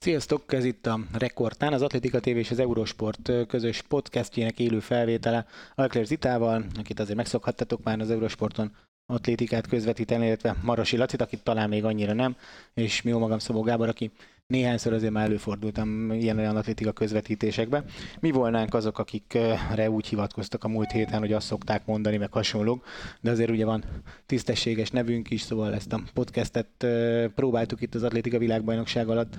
Sziasztok, ez itt a Rekordtán, az Atlétika TV és az Eurosport közös podcastjének élő felvétele Alkler Zitával, akit azért megszokhattatok már az Eurosporton atlétikát közvetíteni, illetve Marosi Lacit, akit talán még annyira nem, és mi magam Szabó Gábor, aki néhányszor azért már előfordultam ilyen-olyan atlétika közvetítésekbe. Mi volnánk azok, akikre úgy hivatkoztak a múlt héten, hogy azt szokták mondani, meg hasonlók, de azért ugye van tisztességes nevünk is, szóval ezt a podcastet próbáltuk itt az atlétika világbajnokság alatt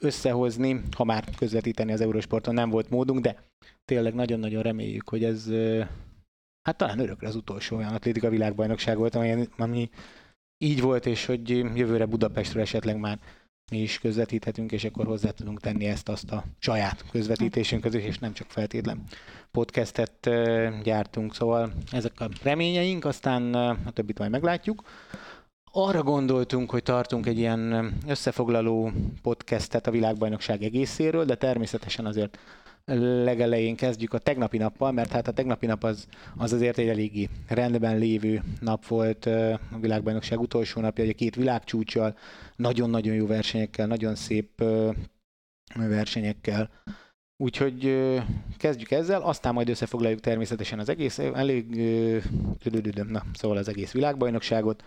összehozni, ha már közvetíteni az Eurosporton nem volt módunk, de tényleg nagyon-nagyon reméljük, hogy ez hát talán örökre az utolsó olyan atlétika világbajnokság volt, ami, ami így volt, és hogy jövőre Budapestről esetleg már mi is közvetíthetünk, és akkor hozzá tudunk tenni ezt azt a saját közvetítésünkhöz, és nem csak feltétlen podcastet gyártunk. Szóval ezek a reményeink, aztán a többit majd meglátjuk. Arra gondoltunk, hogy tartunk egy ilyen összefoglaló podcastet a világbajnokság egészéről, de természetesen azért legelején kezdjük a tegnapi nappal, mert hát a tegnapi nap az, az azért egy eléggé rendben lévő nap volt a világbajnokság utolsó napja, ugye két világcsúcsal, nagyon-nagyon jó versenyekkel, nagyon szép versenyekkel. Úgyhogy kezdjük ezzel, aztán majd összefoglaljuk természetesen az egész, elég, na, szóval az egész világbajnokságot,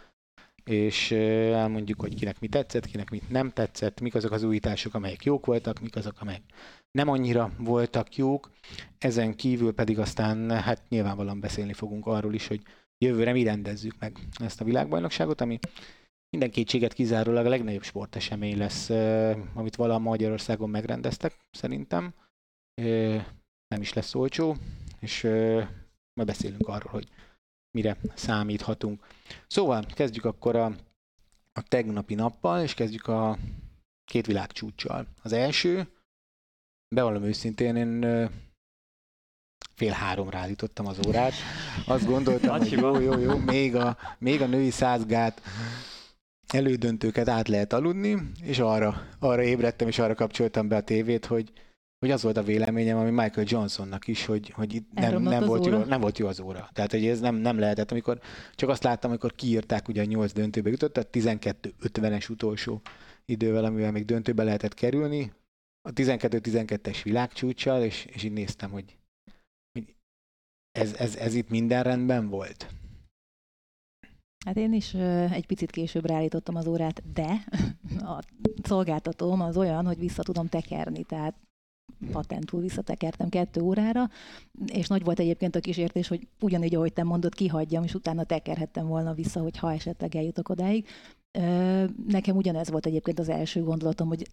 és elmondjuk, hogy kinek mi tetszett, kinek mi nem tetszett, mik azok az újítások, amelyek jók voltak, mik azok, amelyek nem annyira voltak jók. Ezen kívül pedig aztán hát nyilvánvalóan beszélni fogunk arról is, hogy jövőre mi rendezzük meg ezt a világbajnokságot, ami minden kétséget kizárólag a legnagyobb sportesemény lesz, amit valaha Magyarországon megrendeztek, szerintem. Nem is lesz olcsó, és majd beszélünk arról, hogy mire számíthatunk. Szóval kezdjük akkor a, a tegnapi nappal, és kezdjük a két világcsúccsal. Az első, bevallom őszintén, én fél háromra állítottam az órát. Azt gondoltam, hogy jó, jó, jó, még a, még a női százgát elődöntőket át lehet aludni, és arra, arra ébredtem, és arra kapcsoltam be a tévét, hogy hogy az volt a véleményem, ami Michael Johnsonnak is, hogy, hogy itt nem, nem, volt jó, nem volt jó az óra. Tehát, hogy ez nem, nem lehetett, amikor csak azt láttam, amikor kiírták, ugye a nyolc döntőbe jutott, tehát 12-50-es utolsó idővel, amivel még döntőbe lehetett kerülni, a 12-12-es világcsúcsal, és, és így néztem, hogy, hogy ez, ez, ez itt minden rendben volt. Hát én is egy picit később állítottam az órát, de a szolgáltatóm az olyan, hogy vissza tudom tekerni, tehát patentul visszatekertem kettő órára, és nagy volt egyébként a kísértés, hogy ugyanígy, ahogy te mondod, kihagyjam, és utána tekerhettem volna vissza, hogy ha esetleg eljutok odáig. Nekem ugyanez volt egyébként az első gondolatom, hogy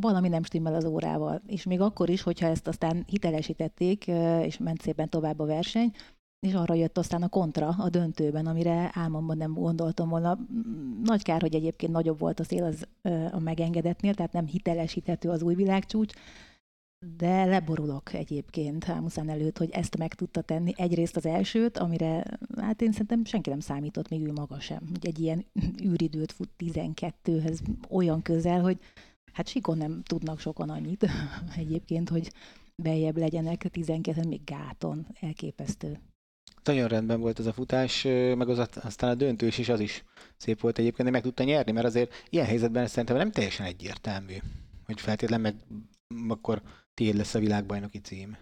valami nem stimmel az órával. És még akkor is, hogyha ezt aztán hitelesítették, és ment szépen tovább a verseny, és arra jött aztán a kontra a döntőben, amire álmomban nem gondoltam volna. Nagy kár, hogy egyébként nagyobb volt a szél az a megengedetnél, tehát nem hitelesíthető az új világcsúcs, de leborulok egyébként Hámuszán előtt, hogy ezt meg tudta tenni. Egyrészt az elsőt, amire hát én szerintem senki nem számított, még ő maga sem. Hogy egy ilyen űridőt fut 12-höz olyan közel, hogy hát sikon nem tudnak sokan annyit egyébként, hogy beljebb legyenek 12 még gáton. Elképesztő. Nagyon rendben volt ez a futás, meg az aztán a döntős is az is szép volt egyébként, hogy meg tudta nyerni, mert azért ilyen helyzetben szerintem nem teljesen egyértelmű, hogy feltétlenül meg akkor tiéd lesz a világbajnoki cím.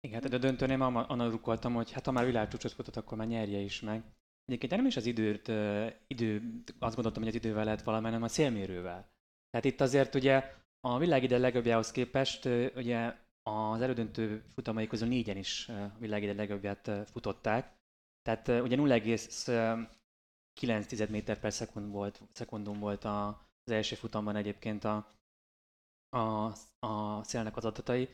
Igen, hát a döntőnél már annak rukkoltam, hogy hát ha már világcsúcsot futott, akkor már nyerje is meg. Egyébként nem is az időt, idő, azt gondoltam, hogy az idővel lehet valami, hanem a szélmérővel. Tehát itt azért ugye a világ ide legjobbjához képest ugye az elődöntő futamai közül négyen is a világ legjobbját futották. Tehát ugye 0,9 méter per szekund volt, szekundum volt az első futamban egyébként a, a, a szélnek az adatai.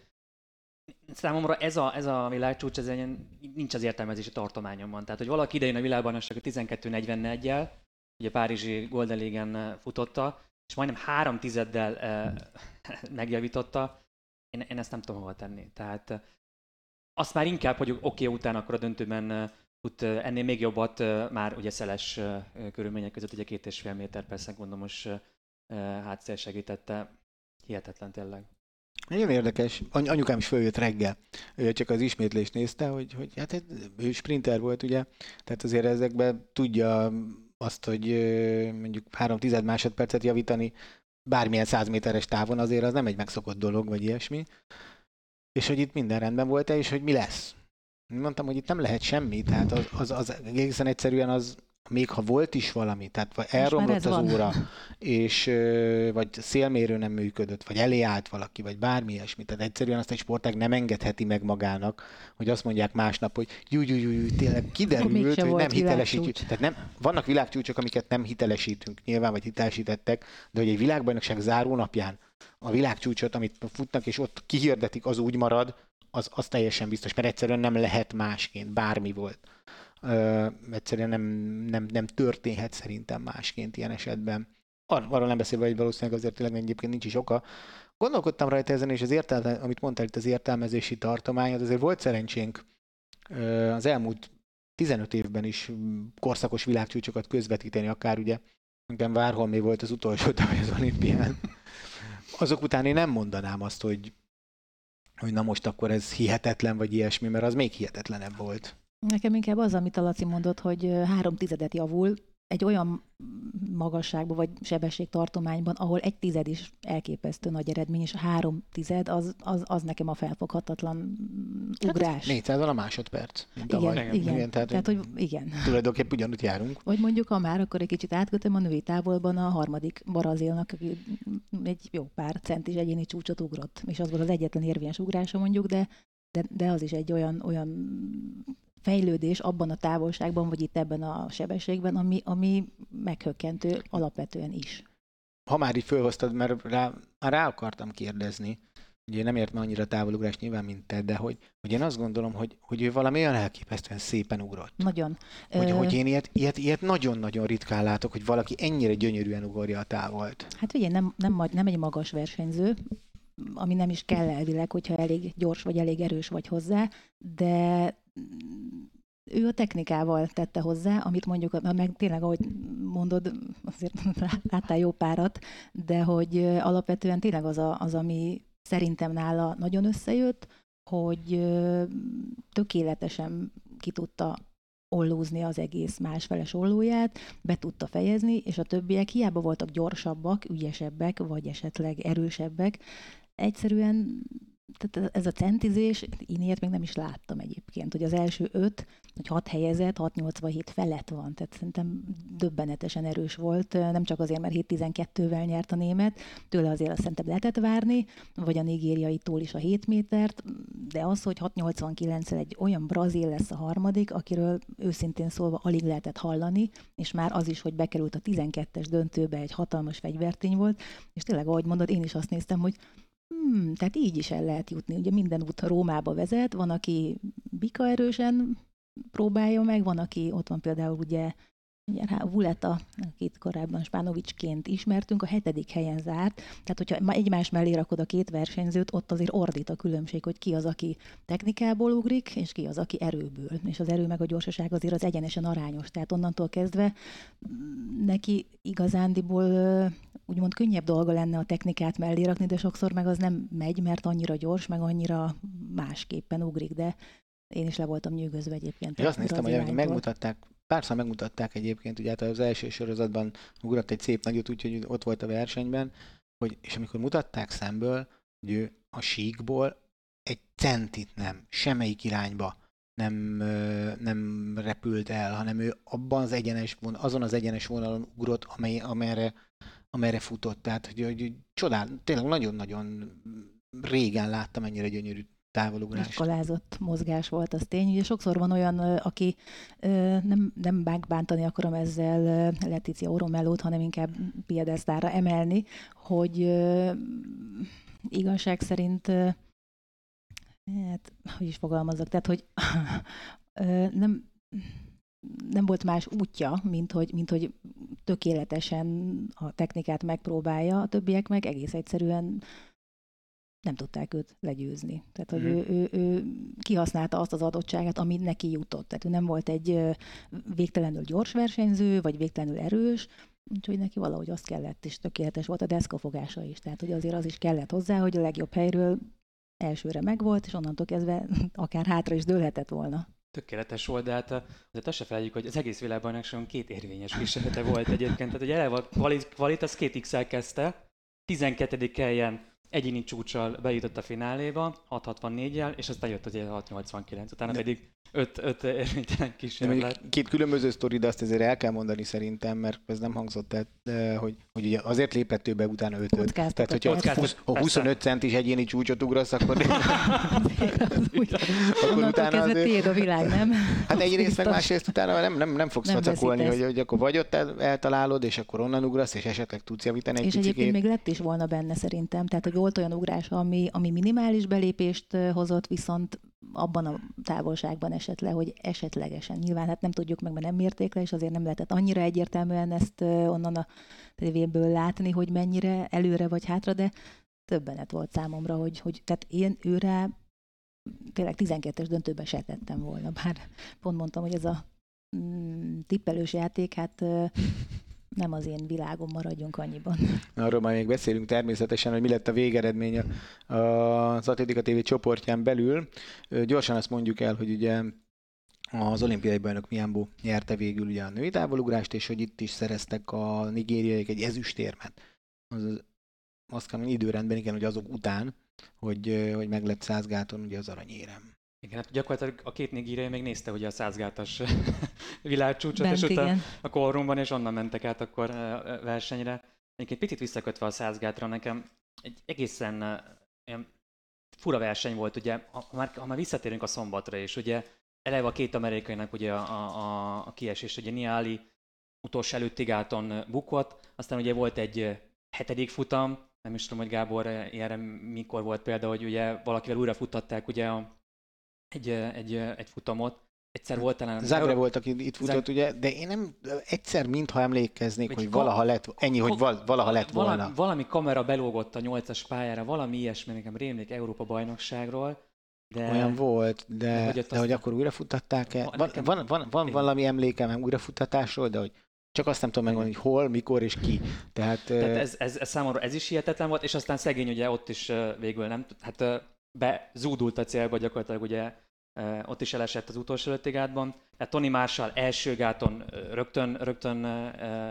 Számomra ez a, ez a világcsúcs, ez egy, nincs az értelmezési tartományomban. Tehát, hogy valaki idejön a világbajnokságot 12-41-jel, ugye Párizsi Golden League-en futotta, és majdnem három tizeddel eh, megjavította, én, én ezt nem tudom hova tenni. Tehát eh, azt már inkább, hogy oké, okay, utána akkor a döntőben eh, tud eh, ennél még jobbat, eh, már ugye szeles eh, körülmények között, ugye két és fél méter per szekundumos eh, hátszél segítette hihetetlen tényleg. Nagyon érdekes. Any- anyukám is följött reggel. Ő csak az ismétlést nézte, hogy, hogy hát ő sprinter volt, ugye? Tehát azért ezekben tudja azt, hogy mondjuk három tized másodpercet javítani bármilyen százméteres távon azért az nem egy megszokott dolog, vagy ilyesmi. És hogy itt minden rendben volt-e, és hogy mi lesz. Mondtam, hogy itt nem lehet semmi, tehát az, az, az egészen egyszerűen az, még ha volt is valami, tehát vagy elromlott az van. óra, és vagy szélmérő nem működött, vagy elé állt valaki, vagy bármi ilyesmi. Tehát egyszerűen azt egy sportág nem engedheti meg magának, hogy azt mondják másnap, hogy jú, jú, jú, jú tényleg kiderült, hogy nem hitelesítjük. Tehát nem, vannak világcsúcsok, amiket nem hitelesítünk, nyilván, vagy hitelesítettek, de hogy egy világbajnokság záró napján a világcsúcsot, amit futnak, és ott kihirdetik, az úgy marad, az, az teljesen biztos, mert egyszerűen nem lehet másként, bármi volt. Ö, egyszerűen nem, nem, nem történhet szerintem másként ilyen esetben. Ar- arról nem beszélve, hogy valószínűleg azért tényleg egyébként nincs is oka. Gondolkodtam rajta ezen, és az értelme, amit mondtál itt az értelmezési tartomány, az azért volt szerencsénk az elmúlt 15 évben is korszakos világcsúcsokat közvetíteni, akár ugye, nekem Várholmé volt az utolsó tavaly az olimpián. Azok után én nem mondanám azt, hogy, hogy na most akkor ez hihetetlen, vagy ilyesmi, mert az még hihetetlenebb volt. Nekem inkább az, amit a Laci mondott, hogy három tizedet javul, egy olyan magasságban vagy sebességtartományban, ahol egy tized is elképesztő nagy eredmény, és a három tized az, az, az nekem a felfoghatatlan mm, ugrás. 400 a másodperc. mint igen, igen, Igen, tehát, tehát, hogy igen. tulajdonképpen ugyanúgy járunk. Vagy mondjuk, ha már, akkor egy kicsit átkötöm a női távolban a harmadik brazilnak, aki egy jó pár centis egyéni csúcsot ugrott, és az volt az egyetlen érvényes ugrása mondjuk, de, de, de az is egy olyan, olyan fejlődés abban a távolságban, vagy itt ebben a sebességben, ami, ami meghökkentő alapvetően is. Ha már így fölhoztad, mert rá, már rá akartam kérdezni, ugye nem ért meg annyira távolugrás nyilván, mint te, de hogy, hogy én azt gondolom, hogy, hogy ő valami olyan elképesztően szépen ugrott. Nagyon. Hogy, Ö, hogy én ilyet, ilyet, ilyet nagyon-nagyon ritkán látok, hogy valaki ennyire gyönyörűen ugorja a távolt. Hát ugye nem, nem, nem egy magas versenyző, ami nem is kell elvileg, hogyha elég gyors vagy elég erős vagy hozzá, de ő a technikával tette hozzá, amit mondjuk, meg tényleg, ahogy mondod, azért láttál jó párat, de hogy alapvetően tényleg az, a, az ami szerintem nála nagyon összejött, hogy tökéletesen ki tudta ollózni az egész másfeles ollóját, be tudta fejezni, és a többiek hiába voltak gyorsabbak, ügyesebbek, vagy esetleg erősebbek, egyszerűen tehát ez a centizés, én ilyet még nem is láttam egyébként, hogy az első öt, vagy hat helyezett, 6-87 felett van, tehát szerintem döbbenetesen erős volt, nem csak azért, mert 7-12-vel nyert a német, tőle azért azt szerintem lehetett várni, vagy a nigériaitól is a 7 métert, de az, hogy 6-89 egy olyan brazil lesz a harmadik, akiről őszintén szólva alig lehetett hallani, és már az is, hogy bekerült a 12-es döntőbe, egy hatalmas fegyvertény volt, és tényleg, ahogy mondod, én is azt néztem, hogy Hmm, tehát így is el lehet jutni. Ugye minden út Rómába vezet, van, aki bika erősen próbálja meg, van, aki ott van például ugye Ugye, hát Vuleta, akit korábban Spánovicsként ismertünk, a hetedik helyen zárt. Tehát, hogyha ma egymás mellé rakod a két versenyzőt, ott azért ordít a különbség, hogy ki az, aki technikából ugrik, és ki az, aki erőből. És az erő meg a gyorsaság azért az egyenesen arányos. Tehát onnantól kezdve mm, neki igazándiból úgymond könnyebb dolga lenne a technikát mellé rakni, de sokszor meg az nem megy, mert annyira gyors, meg annyira másképpen ugrik, de én is le voltam nyűgözve egyébként. Én azt néztem, hogy amikor brazilánytól. megmutatták, párszor megmutatták egyébként, ugye hát az első sorozatban ugrott egy szép nagyot, úgyhogy ott volt a versenyben, hogy, és amikor mutatták szemből, hogy ő a síkból egy centit nem, semmelyik irányba nem, nem repült el, hanem ő abban az egyenes von, azon az egyenes vonalon ugrott, amely, amerre, amerre futott. Tehát, hogy, hogy csodál, tényleg nagyon-nagyon régen láttam ennyire gyönyörű távolugrást. Iskolázott mozgás volt, az tény. Ugye sokszor van olyan, aki nem, nem bánk bántani akarom ezzel ö, Letícia Oromellót, hanem inkább piedesztára emelni, hogy igazság szerint, hát, hogy is fogalmazok, tehát, hogy nem, nem volt más útja, mint hogy, mint hogy tökéletesen a technikát megpróbálja, a többiek meg egész egyszerűen nem tudták őt legyőzni. Tehát, hogy Mhm. ő, ő, ő kihasználta azt az adottságát, ami neki jutott. Tehát ő nem volt egy végtelenül gyors versenyző, vagy végtelenül erős, úgyhogy neki valahogy azt kellett, és tökéletes volt a deszkafogása is. Tehát, hogy azért az is kellett hozzá, hogy a legjobb helyről elsőre megvolt, és onnantól kezdve akár hátra is dőlhetett volna. Tökéletes volt, de hát azért azt se feljegyük, hogy az egész világbajnokságon két érvényes kísérlete volt egyébként. Tehát, hogy eleve a kvalit, kvalit az két x kezdte, 12. helyen egyéni csúcsal bejutott a fináléba, 664-jel, és aztán jött az 689, utána De- pedig 5, 5 érvénytelen kísérlet. két különböző sztori, de azt azért el kell mondani szerintem, mert ez nem hangzott el, hogy, hogy ugye azért lépett ő be utána 5 Tehát, Kockáztatott hogyha ott 20, ha 25 centis egyéni csúcsot ugrasz, akkor, akkor utána azért... tiéd a világ, nem? Hát egyrészt meg másrészt utána nem, nem, nem fogsz veszítesz. hogy, hogy akkor vagy ott el, eltalálod, és akkor onnan ugrasz, és esetleg tudsz javítani egy És egyébként picikét. még lett is volna benne szerintem, tehát hogy volt olyan ugrás, ami, ami minimális belépést hozott, viszont abban a távolságban esett le, hogy esetlegesen. Nyilván hát nem tudjuk meg, mert nem mérték le, és azért nem lehetett annyira egyértelműen ezt onnan a tévéből látni, hogy mennyire előre vagy hátra, de többenet volt számomra, hogy, hogy tehát én őre tényleg 12-es döntőben se tettem volna, bár pont mondtam, hogy ez a mm, tippelős játék, hát nem az én világom, maradjunk annyiban. Arról majd még beszélünk természetesen, hogy mi lett a végeredmény az Atlétika TV csoportján belül. Gyorsan azt mondjuk el, hogy ugye az olimpiai bajnok Miambo nyerte végül ugye a női távolugrást, és hogy itt is szereztek a nigériaiak egy ezüstérmet. Az, azt kell időrendben, igen, hogy azok után, hogy, hogy meg lett százgáton ugye az aranyérem. Igen, hát gyakorlatilag a két nigériai még nézte ugye a százgátas világcsúcsot, és Bent, utána igen. a korrumban, és onnan mentek át akkor versenyre. Egyébként picit visszakötve a százgátra, nekem egy egészen ilyen fura verseny volt, ugye, ha már, ha már visszatérünk a szombatra, és ugye eleve a két amerikainak ugye a, a, a, kiesés, ugye Niali utolsó előtti gáton bukott, aztán ugye volt egy hetedik futam, nem is tudom, hogy Gábor ilyenre mikor volt példa, hogy ugye valakivel újra futtatták ugye a, egy, egy, egy futamot. Egyszer volt talán... Zagre volt, aki itt futott, Zag- ugye, de én nem egyszer mintha emlékeznék, hogy valaha lett, ennyi, hogy val, valaha lett volna. Valami, valami kamera belógott a nyolcas pályára, valami ilyesmi, nekem rémlik Európa bajnokságról, de Olyan volt, de, de hogy hogy, de hogy aztán- akkor újra futtatták-e? Va- Van, nekem- van, van, van Igen. valami emlékem újrafuttatásról, de hogy csak azt nem tudom megmondani, hogy hol, mikor és ki. Tehát, Tehát ez, ez, ez számomra ez is hihetetlen volt, és aztán szegény ugye ott is végül nem, hát bezúdult a célba gyakorlatilag ugye ö, ott is elesett az utolsó előtti gátban. Tehát Tony Marshall első gáton ö, rögtön, rögtön ö,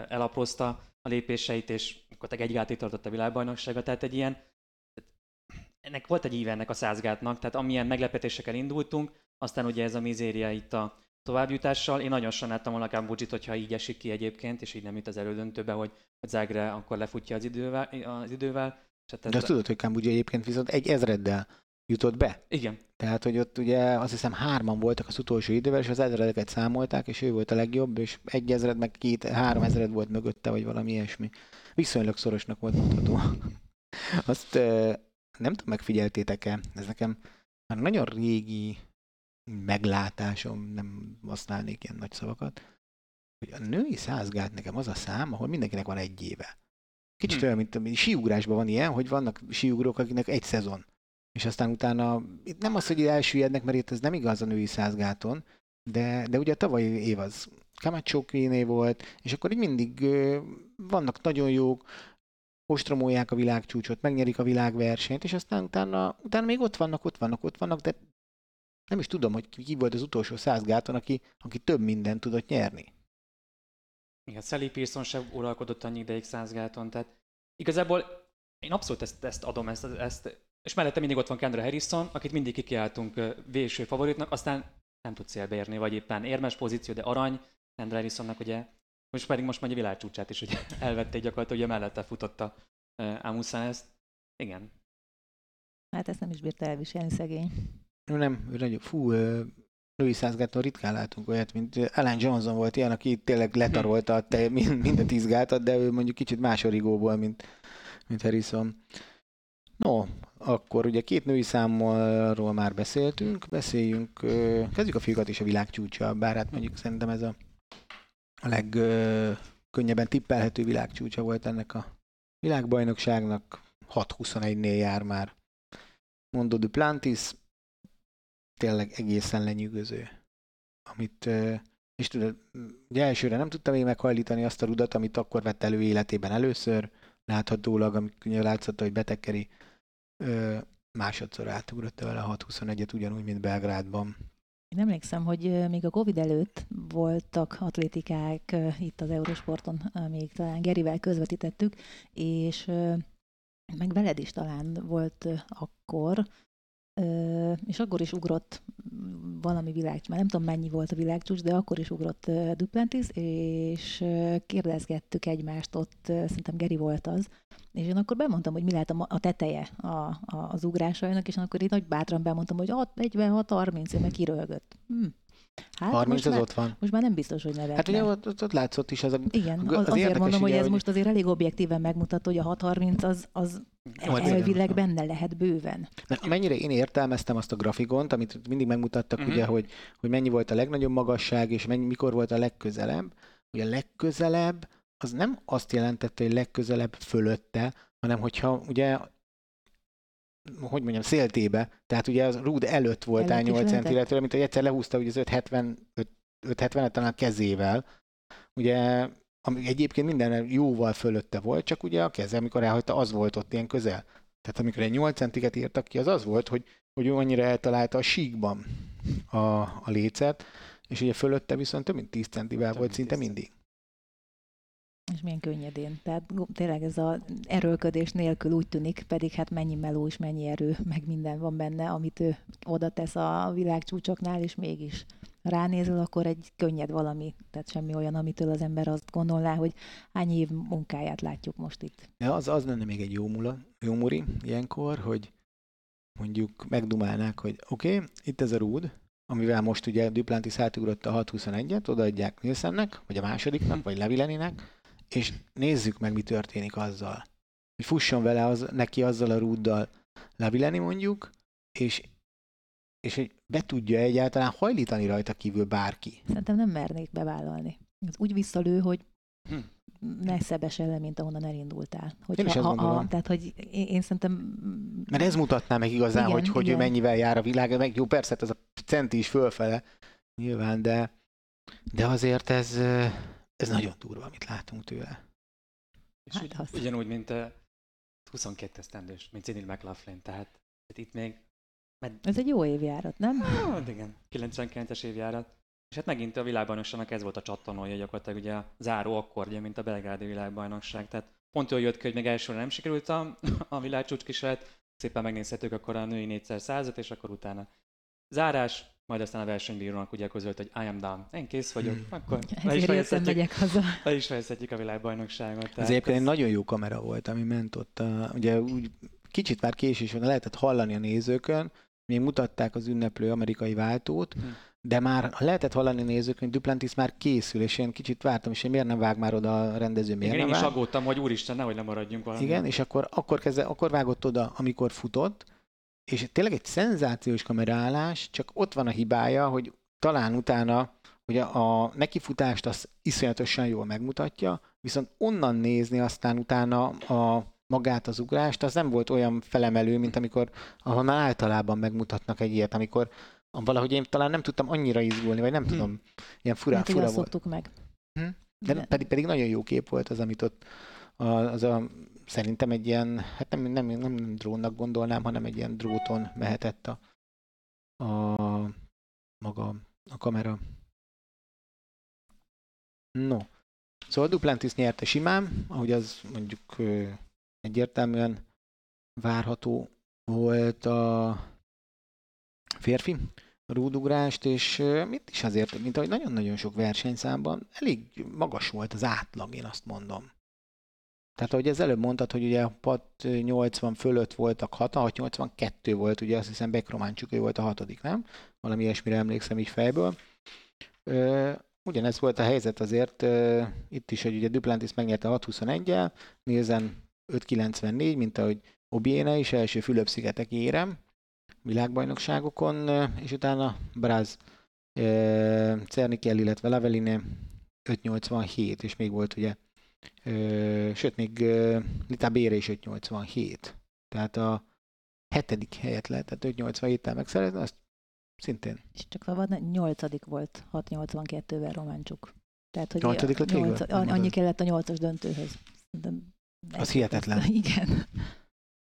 elaprózta a lépéseit, és akkor egy gátig tartott a világbajnoksága, tehát egy ilyen ennek volt egy íve ennek a százgátnak, tehát amilyen meglepetésekkel indultunk, aztán ugye ez a mizéria itt a továbbjutással. Én nagyon sajnáltam volna Kambudzsit, hogyha így esik ki egyébként, és így nem jut az elődöntőbe, hogy hogy Zágre akkor lefutja az idővel. Az idővel és hát ez de azt tudod, hogy Kambudzsa egyébként viszont egy ezreddel jutott be. Igen, Tehát, hogy ott ugye azt hiszem hárman voltak az utolsó idővel, és az ezredeket számolták, és ő volt a legjobb, és egy ezred, meg két, három ezred volt mögötte, vagy valami ilyesmi. Viszonylag szorosnak volt mondható. Azt nem tudom, megfigyeltétek-e, ez nekem már nagyon régi meglátásom, nem használnék ilyen nagy szavakat, hogy a női százgát nekem az a szám, ahol mindenkinek van egy éve. Kicsit Hm. olyan, mint a síugrásban van ilyen, hogy vannak síugrók, akiknek egy szezon. És aztán utána, itt nem az, hogy elsüllyednek, mert itt ez nem igaz a női százgáton, de, de ugye a tavalyi év az Camacho Queené volt, és akkor így mindig ö, vannak nagyon jók, ostromolják a világcsúcsot, megnyerik a világversenyt, és aztán utána, utána még ott vannak, ott vannak, ott vannak, de nem is tudom, hogy ki volt az utolsó százgáton, aki, aki több mindent tudott nyerni. igen, Sally Pearson sem uralkodott annyi ideig százgáton, tehát igazából én abszolút ezt, ezt adom, ezt, ezt, és mellette mindig ott van Kendra Harrison, akit mindig kikiáltunk ö, véső favoritnak, aztán nem tud célbe érni, vagy éppen érmes pozíció, de arany, Kendra Harrisonnak ugye, most pedig most már a világcsúcsát is ugye elvették gyakorlatilag, ugye mellette futotta Amusan ezt. Igen, Hát ezt nem is bírta elviselni szegény. Nem, ő nagyon, fú, női százgáton ritkán látunk olyat, mint Alan Johnson volt ilyen, aki tényleg letarolta a te, mind, mind a tíz gátat, de ő mondjuk kicsit más origóból, mint, mint Harrison. No, akkor ugye két női számról már beszéltünk, beszéljünk, kezdjük a fiúkat és a világcsúcsa, bár hát mondjuk szerintem ez a, a legkönnyebben tippelhető világcsúcsa volt ennek a világbajnokságnak, 6-21-nél jár már. Mondo Duplantis, tényleg egészen lenyűgöző. Amit, és tudod, ugye elsőre nem tudtam még meghajlítani azt a rudat, amit akkor vett elő életében először, láthatólag, amikor látszott, hogy betekeri, másodszor átugrott vele a 6-21-et, ugyanúgy, mint Belgrádban. Én emlékszem, hogy még a Covid előtt voltak atlétikák itt az Eurosporton, még talán Gerivel közvetítettük, és meg veled is talán volt akkor, és akkor is ugrott valami világcsúcs, már nem tudom mennyi volt a világcsúcs, de akkor is ugrott Duplantis, és kérdezgettük egymást, ott szerintem Geri volt az, és én akkor bemondtam, hogy mi lehet a, a teteje a, a, az ugrásainak, és akkor én nagy bátran bemondtam, hogy 46-30, én meg kirölgött. Hm. Hát 30 most az már, ott van. most már nem biztos, hogy nevetne. Hát ugye ott, ott, ott látszott is az a... Igen, Az az, azért érdekes mondom, hogy ez hogy- most azért elég objektíven megmutató, hogy a 630 az, az igen. elvileg benne lehet bőven. Mert amennyire én értelmeztem azt a grafikont, amit mindig megmutattak, Mhm. ugye, hogy, hogy mennyi volt a legnagyobb magasság, és mennyi, mikor volt a legközelebb, hogy a legközelebb az nem azt jelentette, hogy legközelebb fölötte, hanem hogyha ugye hogy mondjam, széltébe, tehát ugye az rúd előtt voltál Előtt is 8 lehetett. centiletől, mint hogy egyszer lehúzta ugye az 570, 570 talán a kezével, ugye ami egyébként minden jóval fölötte volt, csak ugye a keze, amikor elhagyta, az volt ott ilyen közel. Tehát amikor egy 8 centiket írtak ki, az az volt, hogy, hogy ő annyira eltalálta a síkban a, a lécet, és ugye fölötte viszont több mint 10 centivel Több volt szinte 10 mindig. És milyen könnyedén. Tehát tényleg ez a erőlködés nélkül úgy tűnik, pedig hát mennyi meló és mennyi erő, meg minden van benne, amit ő oda tesz a világcsúcsoknál, és mégis ránézel, akkor egy könnyed valami, tehát semmi olyan, amitől az ember azt gondolná, hogy hány év munkáját látjuk most itt. Ja, az, az lenne még egy jó, mula, jó muri ilyenkor, hogy mondjuk megdumálnák, hogy oké, okay, itt ez a rúd, amivel most ugye Duplantis átugrott a 621-et, odaadják Nielsennek, vagy a másodiknak, vagy Levileninek, és nézzük meg, mi történik azzal. Hogy fusson vele az, neki azzal a rúddal Levileni mondjuk, és, és hogy be tudja egyáltalán hajlítani rajta kívül bárki. Szerintem nem mernék bevállalni. Ez úgy visszalő, hogy Hm. ne szebes le, mint ahonnan elindultál. Hogy Én is ha, ezt ha, gondolom. a, tehát, hogy én, én szerintem... Mert ez mutatná meg igazán, Igen, hogy, hogy ő igen. mennyivel jár a világ. Meg jó, persze, hát ez a centi is fölfele, nyilván, de, de azért ez, ez nagyon durva, amit látunk tőle. És Hát ugy, az. ugyanúgy, mint uh, 22 esztendős, mint Cyril McLaughlin, tehát tehát itt még med, Ez egy jó évjárat, nem? Hát igen, 99-es évjárat. És hát megint a világbajnokságnak ez volt a csattanója gyakorlatilag ugye a záró akkordja, mint a belgrádi világbajnokság. Tehát pont jól jött ki, hogy még elsőre nem sikerült a, a világcsúcs kísérlet, szépen megnézhetők akkor a női 4 100 és akkor utána zárás, majd aztán a versenybírónak ugye közölt, hogy I am done. Én kész vagyok, Hmm. akkor le is, megyek haza. le is fejezhetjük a világbajnokságot. Ez egyébként egy nagyon jó kamera volt, ami ment ott. A, ugye úgy kicsit már késés van, lehetett hallani a nézőkön, még mutatták az ünneplő amerikai váltót, Hm. de már lehetett hallani a nézőkön, hogy Duplantis már készül, és én kicsit vártam, és én miért nem vág már oda a rendező, miért Igen, én nem is vág? aggódtam, hogy úristen, nehogy lemaradjunk valami. Igen, és akkor, akkor, kezdve, akkor vágott oda, amikor futott, és tényleg egy szenzációs kameraállás, csak ott van a hibája, hogy talán utána, hogy a, a nekifutást az iszonyatosan jól megmutatja, viszont onnan nézni aztán utána a magát az ugrást, az nem volt olyan felemelő, mint amikor, már általában megmutatnak egy ilyet, amikor valahogy én talán nem tudtam annyira izgulni, vagy nem Hm. tudom, ilyen fura, Hát, fura volt. szoktuk meg. Hm? De pedig, pedig nagyon jó kép volt az, amit ott az a, szerintem egy ilyen, hát nem, nem, nem drónnak gondolnám, hanem egy ilyen dróton mehetett a, a maga a kamera. No. Szóval Duplantis nyerte simán, ahogy az mondjuk egyértelműen várható volt a férfi rúdugrást, és mit is azért, mint ahogy nagyon-nagyon sok versenyszámban elég magas volt az átlag, én azt mondom. Tehát ahogy ez előbb mondtad, hogy ugye a PAT 80 fölött voltak 6, 82 volt, ugye azt hiszem Bekrománcsuk ő volt a hatodik, nem? Valami ilyesmire emlékszem így fejből. Ö, ugyanez volt a helyzet azért ö, itt is, hogy ugye Duplantis megnyerte 6-21-el, Nielsen 5-94, mint ahogy Obiena is, első Fülöp-szigetek érem világbajnokságokon, ö, és utána Braz Cernikel, illetve Laveline 587, és még volt ugye, sőt, még Lita Bére is 587. Tehát a hetedik helyet lehetett 587-tel megszerezni, azt szintén. És csak szabad, nyolcadik volt 682-vel Románcsuk. Tehát, hogy Nyolcadik lett nyolc, annyi kellett a nyolcas döntőhöz. Szerintem Az hihetetlen. Igen.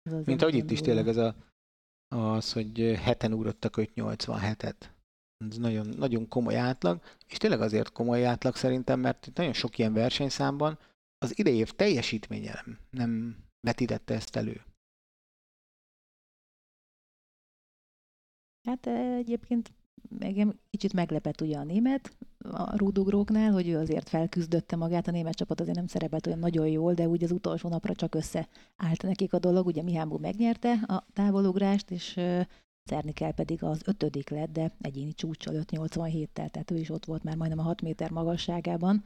Az azért Mint ahogy itt is tényleg ez a, az, hogy heten ugrottak 587-et. Ez nagyon, nagyon komoly átlag, és tényleg azért komoly átlag szerintem, mert itt nagyon sok ilyen versenyszámban az idei év teljesítménye nem, nem vetítette ezt elő. Hát egyébként engem kicsit meglepett ugye a német a rúdugróknál, hogy ő azért felküzdötte magát, a német csapat azért nem szerepelt olyan nagyon jól, de úgy az utolsó napra csak összeállt nekik a dolog, ugye Mihámbu megnyerte a távolugrást, és Cernikel pedig az ötödik lett, de egyéni csúcsal 5-87-tel, tehát ő is ott volt már majdnem a 6 méter magasságában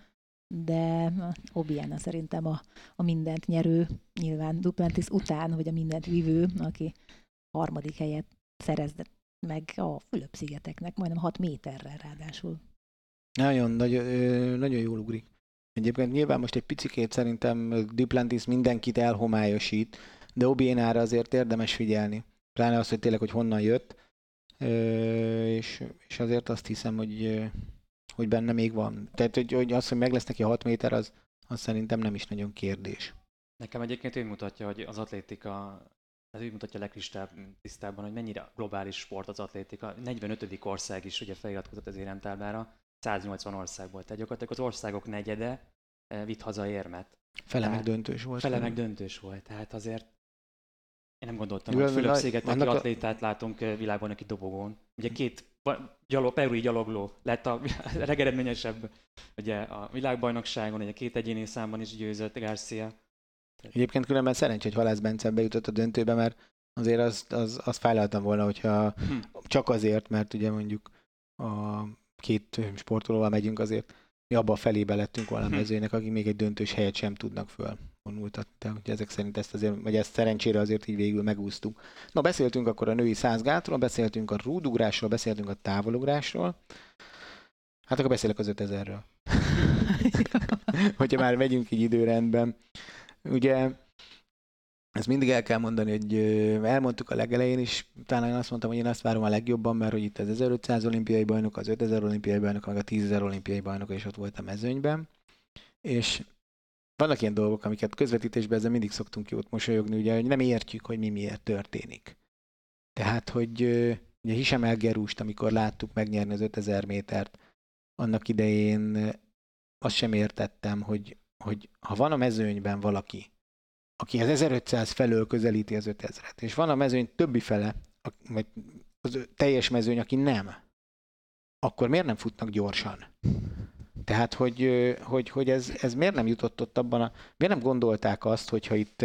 de Obiana szerintem a, a mindent nyerő, nyilván Duplantis után, hogy a mindent vívő, aki harmadik helyet szerezett meg a Fülöp-szigeteknek, majdnem 6 méterrel ráadásul. Nagyon, nagyon, nagyon jól ugrik. Egyébként nyilván most egy picikét szerintem Duplantis mindenkit elhomályosít, de Obienára azért érdemes figyelni. Pláne az, hogy tényleg, hogy honnan jött, és, és azért azt hiszem, hogy, hogy benne még van. Tehát, hogy, hogy az, hogy meg lesz neki 6 méter, az, az szerintem nem is nagyon kérdés. Nekem egyébként úgy mutatja, hogy az atlétika, ez úgy mutatja legkristább tisztában, hogy mennyire globális sport az atlétika. 45. ország is ugye feliratkozott az éremtáblára, 180 országból. Tehát gyakorlatilag az országok negyede eh, vitt haza érmet. Fele meg döntős volt. Fele meg döntős volt. Tehát azért én nem gondoltam, Jó, hogy a- atlétát látunk eh, világbajnoki dobogón. Ugye két gyalog, perui gyalogló lett a legeredményesebb ugye a világbajnokságon, ugye két egyéni számban is győzött Garcia. Egyébként különben szerencsé, hogy Halász Bence bejutott a döntőbe, mert azért az, az, az fájlaltam volna, hogyha Hm. csak azért, mert ugye mondjuk a két sportolóval megyünk azért, mi abba a felébe lettünk volna a Hm. mezőnek, akik még egy döntős helyet sem tudnak fölvonultatni. Tehát ugye ezek szerint ezt azért, vagy ezt szerencsére azért így végül megúsztuk. Na, beszéltünk akkor a női százgátról, beszéltünk a rúdugrásról, beszéltünk a távolugrásról. Hát akkor beszélek az 5000-ről. Hogyha már megyünk így időrendben. Ugye ezt mindig el kell mondani, hogy elmondtuk a legelején is, talán én azt mondtam, hogy én azt várom a legjobban, mert hogy itt az 1500 olimpiai bajnok, az 5000 olimpiai bajnok, meg a 10.000 olimpiai bajnok is ott volt a mezőnyben. És vannak ilyen dolgok, amiket közvetítésben ezzel mindig szoktunk jót mosolyogni, ugye, hogy nem értjük, hogy mi miért történik. Tehát, hogy ugye Hisem Elgerúst, amikor láttuk megnyerni az 5000 métert, annak idején azt sem értettem, hogy, hogy ha van a mezőnyben valaki, aki az 1500 felől közelíti az 5000-et, és van a mezőny többi fele, vagy az teljes mezőny, aki nem, akkor miért nem futnak gyorsan? Tehát, hogy, hogy, hogy ez, ez miért nem jutott ott abban a... Miért nem gondolták azt, hogyha itt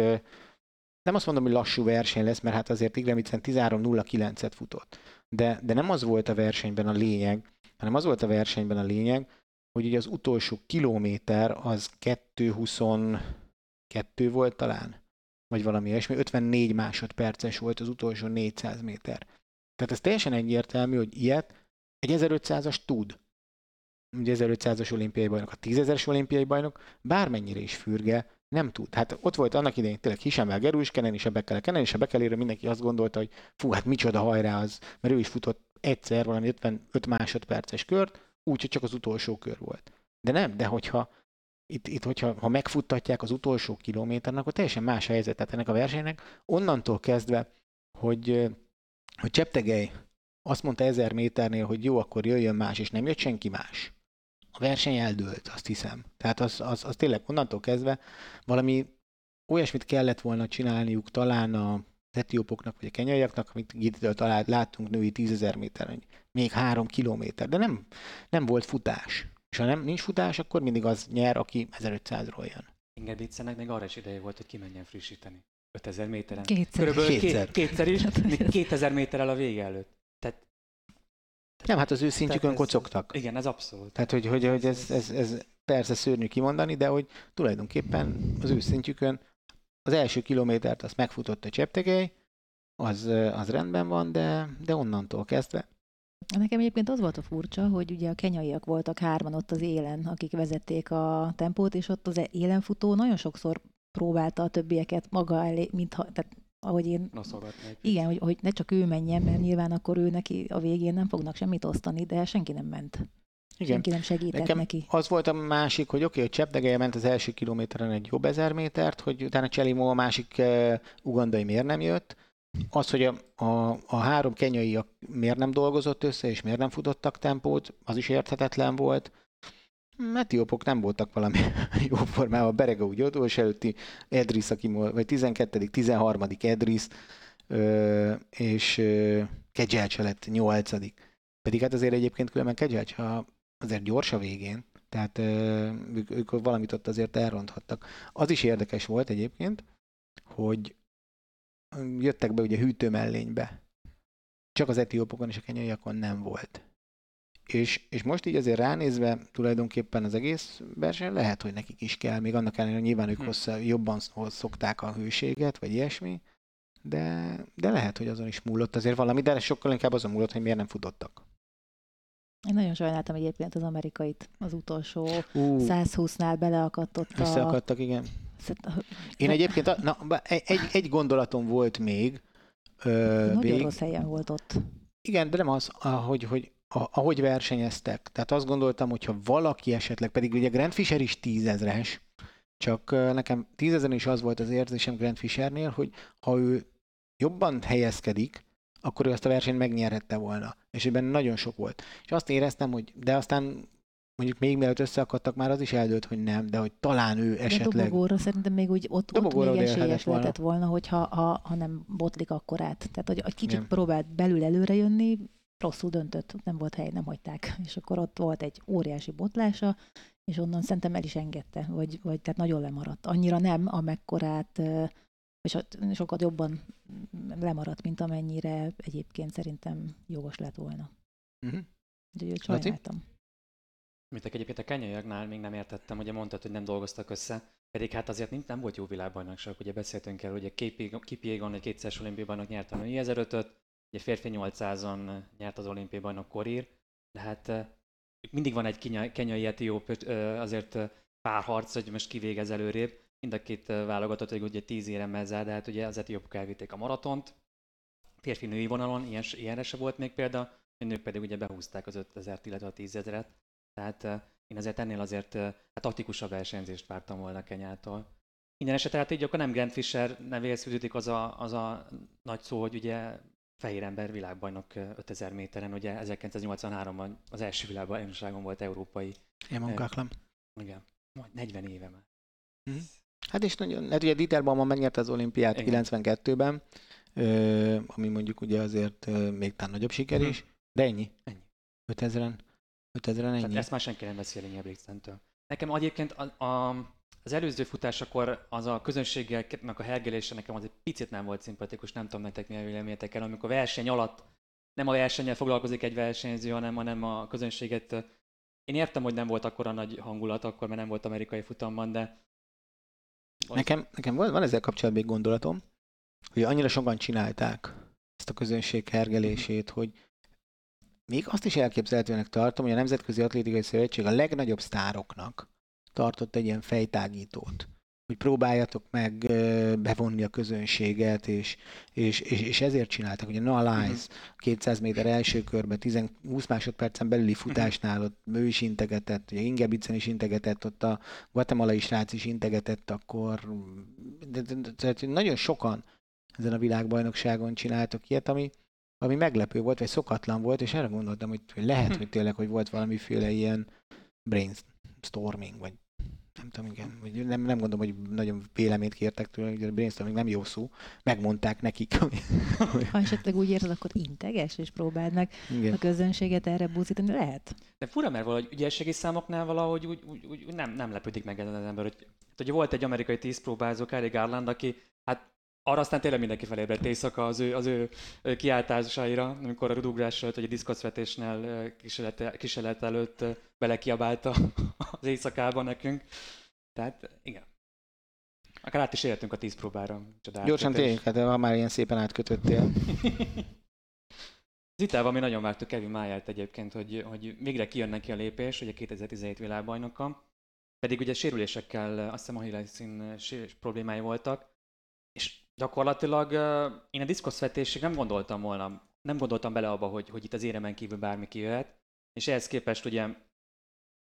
nem azt mondom, hogy lassú verseny lesz, mert hát azért Igremicen 13.09-et futott. De, de nem az volt a versenyben a lényeg, hanem az volt a versenyben a lényeg, hogy ugye az utolsó kilométer az 2.22 volt talán, vagy valami ilyesmi, 54 másodperces volt az utolsó 400 méter. Tehát ez teljesen egyértelmű, hogy ilyet egy 1500-as tud. Ugye 1500-as olimpiai bajnok, a 10.000-es olimpiai bajnok bármennyire is fürge, nem tud. Hát ott volt annak idején tényleg Hisemel Gerus, Kenen is a Bekele, Kenen is a Bekelére mindenki azt gondolta, hogy fú, hát micsoda hajrá az, mert ő is futott egyszer valami 55 másodperces kört, úgyhogy csak az utolsó kör volt. De nem, de hogyha itt, itt hogyha ha megfuttatják az utolsó kilométeren, akkor teljesen más helyzet. Tehát ennek a versenynek onnantól kezdve, hogy, hogy Cseptegej azt mondta ezer méternél, hogy jó, akkor jöjjön más, és nem jött senki más. A verseny eldőlt, azt hiszem. Tehát az, az, az tényleg onnantól kezdve valami olyasmit kellett volna csinálniuk talán a etiópoknak, vagy a kenyaiaknak, amit itt talált, láttunk női tízezer méteren, hogy még három kilométer, de nem, nem volt futás. És ha nem, nincs futás, akkor mindig az nyer, aki 1500-ról jön. Ingebrigtsennek még arra is ideje volt, hogy kimenjen frissíteni. 5000 méteren. Kétszer. Körülbelül Kétszer. Két, kétszer is, még 2000 méterrel a vége előtt. Nem, hát az ő szintjükön kocogtak. igen, ez abszolút. Tehát, hogy, hogy, hogy ez, ez, ez persze szörnyű kimondani, de hogy tulajdonképpen az ő szintjükön az első kilométert azt megfutott a Cseptegely, az, az rendben van, de, de onnantól kezdve Nekem egyébként az volt a furcsa, hogy ugye a kenyaiak voltak hárman ott az élen, akik vezették a tempót, és ott az élenfutó nagyon sokszor próbálta a többieket maga elé, mintha, tehát ahogy én Igen, hogy, hogy ne csak ő menjen, mert nyilván akkor ő neki a végén nem fognak semmit osztani, de senki nem ment. igen. Senki nem segített Nekem neki. az volt a másik, hogy oké, okay, hogy Cseptegelye ment az első kilométeren egy jobb ezer métert, hogy utána Cselimó a másik uh, ugandai miért nem jött. Az, hogy a, a, a három kenyai miért nem dolgozott össze, és miért nem futottak tempót, az is érthetetlen volt. Etiópok nem voltak valami jó formában. Berega úgy utolsó előtti Edris, aki, vagy 12 13 Edris, és, Kegyelcse lett nyolcadik. Pedig hát azért egyébként különben Kegyelcse azért gyors a végén, tehát ők, ők valamit ott azért elronthattak. Az is érdekes volt egyébként, hogy jöttek be ugye hűtő mellénybe. Csak az etiópokon és a kenyaiakon nem volt. És, és most így azért ránézve tulajdonképpen az egész verseny lehet, hogy nekik is kell, még annak ellenére, hogy nyilván ők Hm. hozzá, jobban szokták a hőséget, vagy ilyesmi, de, de lehet, hogy azon is múlott azért valami, de sokkal inkább azon múlott, hogy miért nem futottak. Én nagyon sajnáltam egyébként az amerikait az utolsó Ú, 120-nál beleakadt ott a... összeakadtak, igen. Én egyébként, a- na, egy, egy, gondolatom volt még, ö, Nagyon vég, rossz helyen volt ott. Igen, de nem az, ahogy, hogy, a- ahogy versenyeztek. Tehát azt gondoltam, hogy ha valaki esetleg, pedig ugye Grant Fisher is tízezres, csak nekem tízezeren is az volt az érzésem Grant Fishernél, hogy ha ő jobban helyezkedik, akkor ő azt a versenyt megnyerhette volna. És ebben nagyon sok volt. És azt éreztem, hogy de aztán mondjuk még mielőtt összeakadtak, már az is eldőlt, hogy nem, de hogy talán ő De esetleg... dobogóra szerintem még úgy ott, ott Dobogóra még odaérhetett esélyes volna. lehetett volna, hogyha ha, ha nem botlik akkor át. Tehát, hogy egy kicsit Igen. próbált belül előre jönni, rosszul döntött, nem volt hely, nem hagyták. És akkor ott volt egy óriási botlása, és onnan szerintem el is engedte, vagy, vagy tehát nagyon lemaradt. Annyira nem, amekkorát, és sokat jobban lemaradt, mint amennyire egyébként szerintem jogos lett volna. Uh-huh. Úgyhogy őt sajnáltam. Mint egyébként a kenyaiaknál még nem értettem, ugye mondtad, hogy nem dolgoztak össze, pedig hát azért nem, nem volt jó világbajnokság, ugye beszéltünk el, ugye Kipiegon egy kétszeres olimpiai bajnok nyert a női 1005-öt, ugye férfi 800-on nyert az olimpiai bajnok Korir, de hát eh, mindig van egy kenyai etióp azért eh, párharc, hogy most kivégez előrébb, mind a két eh, válogatott, ugye 10 éremmel zár, de hát ugye az etiópok elvitték a maratont, férfi-női vonalon, ilyen, ilyenre se volt még példa, a nők pedig ugye behúzták az 5000-t, illetve a 10 000-et. Tehát eh, én azért ennél azért hát taktikusabb versenyzést vártam volna Kenyától. Minden esetre hát így akkor nem Grant Fisher nevéhez fűződik az a, az a nagy szó, hogy ugye fehér ember világbajnok eh, 5000 méteren, ugye 1983-ban az első világbajnokságon volt európai. Én munkáklam. Igen, majd 40 éve már. Hát és nagyon, hát ugye Dieter Baumann megnyerte az olimpiát Igen. 92-ben, ö, ami mondjuk ugye azért ö, még talán nagyobb siker Mhm. is, de ennyi. Ennyi. 5000-en, 5000-en Tehát ennyi. ezt már senki nem veszi el Ingebrigtsentől. Nekem egyébként a, a, az előző futásakor az a közönségnek a hergelése nekem az egy picit nem volt szimpatikus, nem tudom nektek mi a véleményetek el, amikor verseny alatt nem a versennyel foglalkozik egy versenyző, hanem, hanem a közönséget. Én értem, hogy nem volt akkora nagy hangulat akkor, mert nem volt amerikai futamban, de Nekem, nekem van, van ezzel kapcsolatban egy gondolatom, hogy annyira sokan csinálták ezt a közönség hergelését, hogy még azt is elképzelhetőnek tartom, hogy a Nemzetközi Atlétikai Szövetség a legnagyobb sztároknak tartott egy ilyen fejtágítót, hogy próbáljatok meg bevonni a közönséget, és, és, és, és ezért csináltak. Ugye Noah Lyles 200 méter első körben, 10, 20 másodpercen belüli futásnál ott ő is integetett, ugye Ingebrigtsen is integetett, ott a guatemalai srác is integetett, akkor de, de, de, tehát nagyon sokan ezen a világbajnokságon csináltak ilyet, ami, ami meglepő volt, vagy szokatlan volt, és erre gondoltam, hogy, hogy lehet, hogy tényleg, hogy volt valamiféle ilyen brainstorming, vagy nem tudom, igen, nem, nem gondolom, hogy nagyon véleményt kértek tőle, hogy a brainstorming nem jó szó, megmondták nekik, hogy, hogy Ha esetleg úgy érzed, akkor integes, és próbáld meg igen. a közönséget erre buzdítani. Lehet. De fura, mert valahogy ügyességi számoknál valahogy úgy, úgy, úgy, úgy nem, nem lepődik meg ez az ember. Hogy, ugye volt egy amerikai tízpróbázó, Kari Garland, aki hát arra aztán tényleg mindenki felébredt éjszaka az ő, az ő kiáltásaira, amikor a rudugrással, vagy a diszkoszvetésnél kísérlet, kísérlet előtt belekiabálta az éjszakában nekünk. Tehát igen. Akár át is éltünk a tíz próbára. Gyorsan tényleg, hát ha már ilyen szépen átkötöttél. Zitával mi nagyon vártuk Kevin Máját egyébként, hogy, hogy végre kijön neki a lépés, ugye 2017 világbajnoka, pedig ugye sérülésekkel, azt hiszem Achilleszín problémái voltak, és gyakorlatilag én a diszkoszvetésig nem gondoltam volna, nem gondoltam bele abba, hogy, hogy itt az éremen kívül bármi kijöhet, és ehhez képest ugye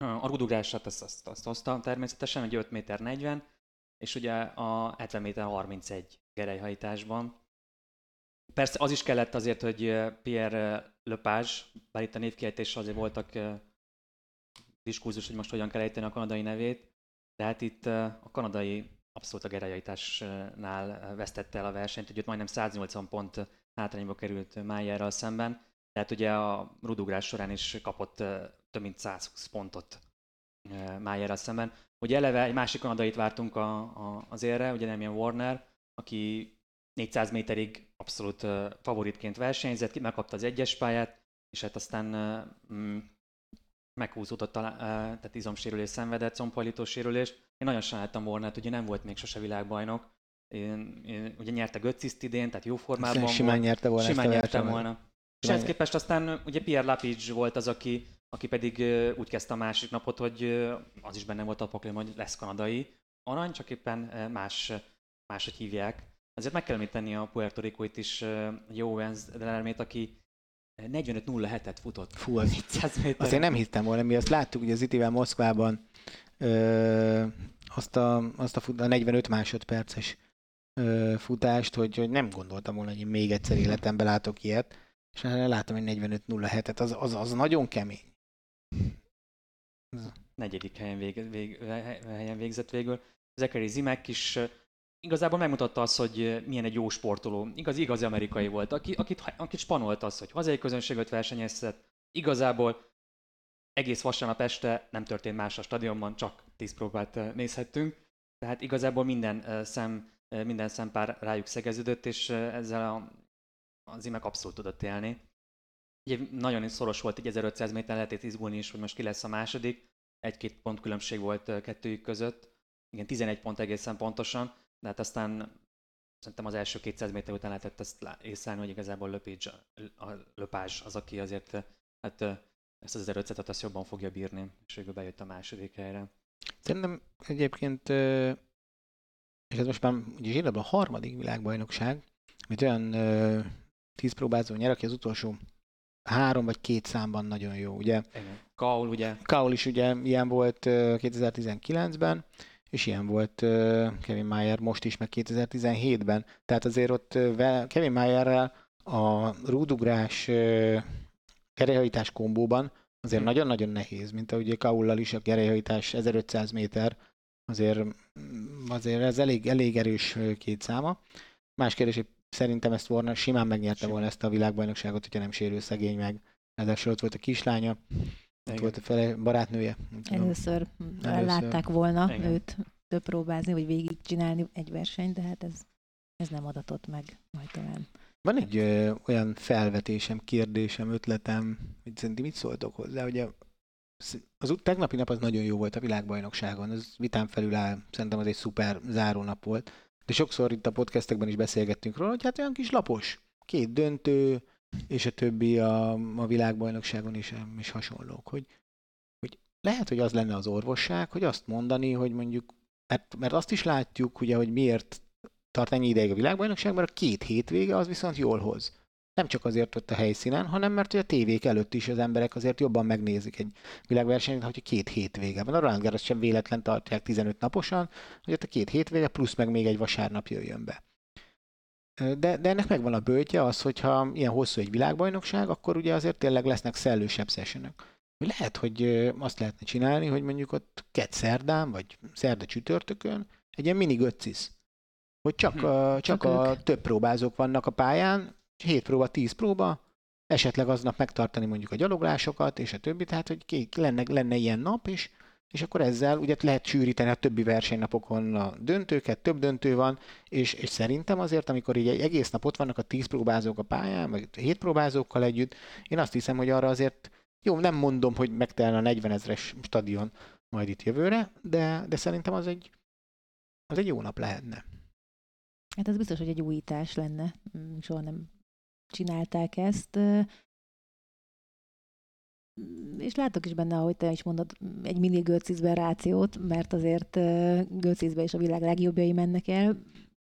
a rudugrását azt, azt, azt hoztam természetesen, egy 5 méter 40, és ugye a 70 méter 31 gerelyhajtásban, Persze az is kellett azért, hogy Pierre Lepage, bár itt a névkiejtéssel azért voltak diskurzus, hogy most hogyan kell ejteni a kanadai nevét, de hát itt a kanadai abszolút a gerejajtásnál vesztette el a versenyt, hogy ott majdnem 180 pont hátrányba került Májerral szemben. Tehát ugye a rudugrás során is kapott több mint 120 pontot Májerral szemben. Ugye eleve egy másik kanadait vártunk a, a, az érre, ugye nem ilyen Warner, aki 400 méterig abszolút favoritként versenyzett, megkapta az egyes pályát, és hát aztán mm, meghúzódott, tehát izomsérülés szenvedett, combhajlító sérülés. Én nagyon sajnáltam volna, hogy ugye nem volt még sose világbajnok. Én, én, ugye nyerte Götziszt idén, tehát jó formában Simán volt. nyerte volna Simán nyerte volna. És ehhez képest aztán ugye Pierre Lapidge volt az, aki, aki pedig úgy kezdte a másik napot, hogy az is benne volt a paklim, hogy lesz kanadai arany, csak éppen más, máshogy hívják. Azért meg kell említeni a Puerto Rico-it is, Joe Owens Delermét, aki 45-07-et futott. Fú, az, 400 méter. azt én nem hittem volna, mi azt láttuk ugye az itivel Moszkvában ö, azt, a, azt a, fut, a 45 másodperces ö, futást, hogy, hogy nem gondoltam volna, hogy én még egyszer életemben látok ilyet, és hát láttam egy 45-07-et, az, az, az nagyon kemény. Negyedik helyen, vég, vég, helyen végzett végül. Zachary Zimek is igazából megmutatta azt, hogy milyen egy jó sportoló. Igaz, igazi amerikai volt, aki, akit, akit spanolt az, hogy hazai közönséget versenyezett. Igazából egész vasárnap este nem történt más a stadionban, csak 10 próbát nézhettünk. Tehát igazából minden szem, minden szempár rájuk szegeződött, és ezzel a, az Zimek abszolút tudott élni. Ugye nagyon szoros volt, egy 1500 méter lehetett izgulni is, hogy most ki lesz a második. Egy-két pont különbség volt kettőjük között. Igen, 11 pont egészen pontosan, de hát aztán szerintem az első 200 méter után lehetett ezt észlelni, hogy igazából Löpage, a Löpázs az, aki azért hát, ezt az 1500-et azt jobban fogja bírni, és végül bejött a második helyre. Szerintem egyébként, és ez most már ugye zsírabban a harmadik világbajnokság, amit olyan tíz próbázó nyer, aki az utolsó három vagy két számban nagyon jó. Ugye Igen. Kaul ugye Kaul is ugye ilyen volt ö, 2019-ben, és ilyen volt Kevin Mayer most is, meg 2017-ben. Tehát azért ott Kevin Mayerrel a rúdugrás ö, gerelyhajtás kombóban azért Hm. nagyon-nagyon nehéz, mint ahogy Kaullal is a gerelyhajtás 1500 méter, azért, mm, azért ez elég, elég erős két száma. Más kérdés, hogy szerintem ezt Warner simán megnyerte Simán. volna ezt a világbajnokságot, hogyha nem sérül szegény meg. Ráadásul ott volt a kislánya, ott Igen. volt a fele barátnője. Először, Először. látták volna Igen. őt több próbázni, vagy végigcsinálni egy versenyt, de hát ez, ez nem adatott meg majd talán. Van egy ö, olyan felvetésem, kérdésem, ötletem, hogy szerintem mit szóltok hozzá, ugye sz- az tegnapi nap az nagyon jó volt a világbajnokságon, az vitán felül áll, szerintem az egy szuper zárónap volt. De sokszor itt a podcastekben is beszélgettünk róla, hogy hát olyan kis lapos, két döntő, és a többi a, a világbajnokságon is, is hasonlók, hogy, hogy lehet, hogy az lenne az orvosság, hogy azt mondani, hogy mondjuk, mert, mert azt is látjuk, ugye, hogy miért tart ennyi ideig a világbajnokság, mert a két hétvége az viszont jól hoz. Nem csak azért ott a helyszínen, hanem mert hogy a tévék előtt is az emberek azért jobban megnézik egy világversenyt, hogyha két hétvége van. A Roland Garros sem véletlen tartják 15 naposan, hogy ott a két hétvége plusz meg még egy vasárnap jöjjön be. De, de ennek megvan a bőtje az, hogyha ilyen hosszú egy világbajnokság, akkor ugye azért tényleg lesznek szellősebb sessionök. Lehet, hogy azt lehetne csinálni, hogy mondjuk ott kett szerdán, vagy szerda csütörtökön egy ilyen mini göccis. Hogy csak, Hm. a, csak, Csak a ők. több próbázók vannak a pályán, 7 próba, 10 próba, esetleg aznap megtartani mondjuk a gyaloglásokat, és a többi, tehát hogy ki, lenne, lenne ilyen nap is, és akkor ezzel ugye lehet sűríteni a többi versenynapokon a döntőket, több döntő van, és, és szerintem azért, amikor így egy egész nap ott vannak a 10 próbázók a pályán, vagy 7 próbázókkal együtt, én azt hiszem, hogy arra azért, jó, nem mondom, hogy megtelne a 40 ezres stadion majd itt jövőre, de, de szerintem az egy, az egy jó nap lehetne. Hát ez biztos, hogy egy újítás lenne. Soha nem csinálták ezt. Mm, És látok is benne, ahogy te is mondod, egy mini Götzisben rációt, mert azért ö, Götzisbe is a világ legjobbjai mennek el.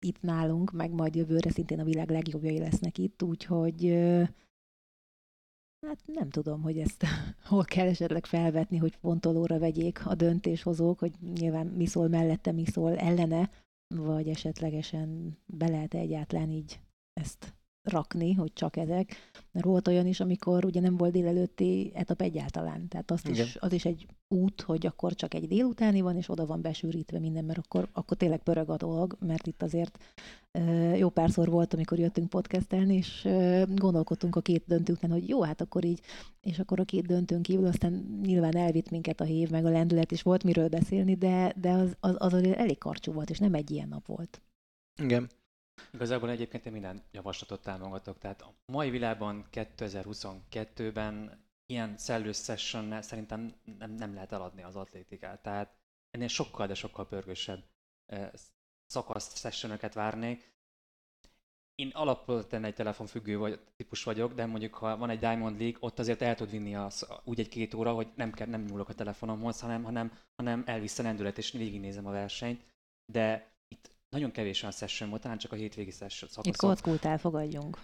Itt nálunk, meg majd jövőre szintén a világ legjobbjai lesznek itt, úgyhogy hát nem tudom, hogy ezt hol kell esetleg felvetni, hogy fontolóra vegyék a döntéshozók, hogy nyilván mi szól mellette, mi szól ellene, vagy esetlegesen be lehet egyáltalán így ezt rakni, hogy csak ezek. Mert volt olyan is, amikor ugye nem volt délelőtti etap egyáltalán. Tehát azt Igen. is, az is egy út, hogy akkor csak egy délutáni van, és oda van besűrítve minden, mert akkor, akkor tényleg pörög a dolog, mert itt azért jó párszor volt, amikor jöttünk podcastelni, és gondolkodtunk a két döntőnknek, hogy jó, hát akkor így, és akkor a két döntőnk kívül aztán nyilván elvitt minket a hív, meg a lendület, és volt miről beszélni, de, de az, az, az elég karcsú volt, és nem egy ilyen nap volt. Igen. Igazából egyébként én minden javaslatot támogatok. Tehát a mai világban 2022-ben ilyen szellős session szerintem nem, nem lehet eladni az atlétikát. Tehát ennél sokkal, de sokkal pörgősebb szakasz sessionöket várnék. Én alapvetően egy telefonfüggő vagy, típus vagyok, de mondjuk ha van egy Diamond League, ott azért el tud vinni az, úgy egy-két óra, hogy nem, kell, nem nyúlok a telefonomhoz, hanem, hanem, hanem elvisz a lendület és végignézem a versenyt. De nagyon kevés olyan session volt, talán csak a hétvégi session szakaszok. Itt kockult elfogadjunk.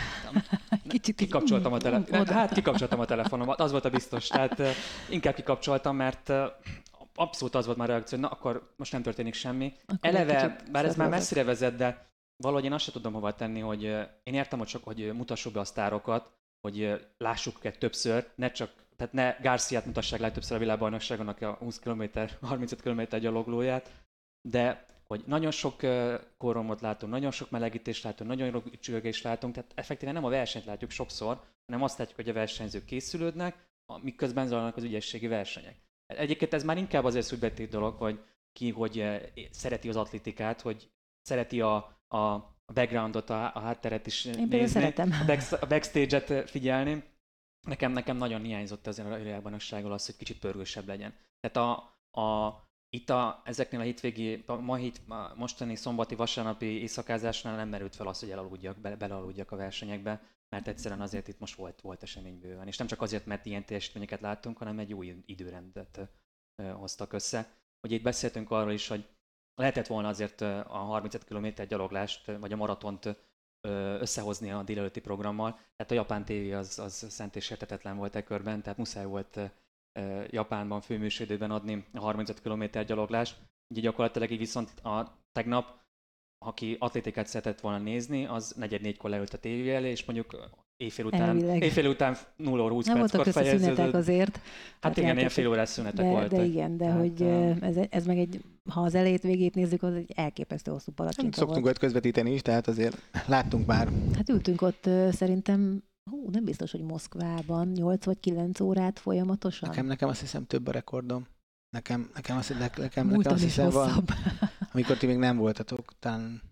Kicsit kikapcsoltam a, tele- hát kikapcsoltam a telefonomat, az volt a biztos. Tehát inkább kikapcsoltam, mert abszolút az volt már a reakció, hogy na akkor most nem történik semmi. Akkor Eleve, bár ez már messzire vezet, de valahogy én azt sem tudom hova tenni, hogy én értem, hogy csak, hogy mutassuk be a sztárokat, hogy lássuk őket többször, ne csak, tehát ne Garciát mutassák le többször a világbajnokságon, aki a 20 km, 35 km gyaloglóját, de hogy nagyon sok koromot látunk, nagyon sok melegítést látunk, nagyon csörgést látunk, tehát effektíven nem a versenyt látjuk sokszor, hanem azt látjuk, hogy a versenyzők készülődnek, miközben zajlanak az ügyességi versenyek. Egyébként ez már inkább azért szubjektív dolog, hogy ki hogy szereti az atlétikát, hogy szereti a, a backgroundot, a, a hátteret is Én nézni, szeretem. a, back, a backstage-et figyelni. Nekem, nekem nagyon hiányzott azért a világbajnokságról az, hogy kicsit pörgősebb legyen. Tehát a, a, itt a, ezeknél a hétvégi, a, ma hét, a mostani szombati, vasárnapi éjszakázásnál nem merült fel az, hogy elaludjak, be, belealudjak a versenyekbe mert egyszerűen azért itt most volt, volt esemény bőven. És nem csak azért, mert ilyen teljesítményeket láttunk, hanem egy új időrendet hoztak össze. Ugye itt beszéltünk arról is, hogy lehetett volna azért a 35 km gyaloglást, vagy a maratont összehozni a délelőtti programmal. Tehát a japán tévé az, az szent és értetetlen volt e körben, tehát muszáj volt Japánban főműsődőben adni a 35 km gyaloglást. Ugye gyakorlatilag így viszont a tegnap aki atlétikát szeretett volna nézni, az negyed négykor leült a tévé elé, és mondjuk éjfél után, éjfél után 0 óra 20 Nem voltak szünetek azért. Hát igen, ilyen fél órás szünetek de, voltak. De igen, de hát, hogy ez, ez meg egy, ha az elét végét nézzük, az egy elképesztő hosszú palacsinta Szoktunk ott közvetíteni is, tehát azért láttunk már. Hát ültünk ott szerintem Hú, nem biztos, hogy Moszkvában 8 vagy 9 órát folyamatosan. Nekem, nekem azt hiszem több a rekordom. Nekem, nekem azt, nekem, nekem, nekem azt hiszem van, amikor ti még nem voltatok, talán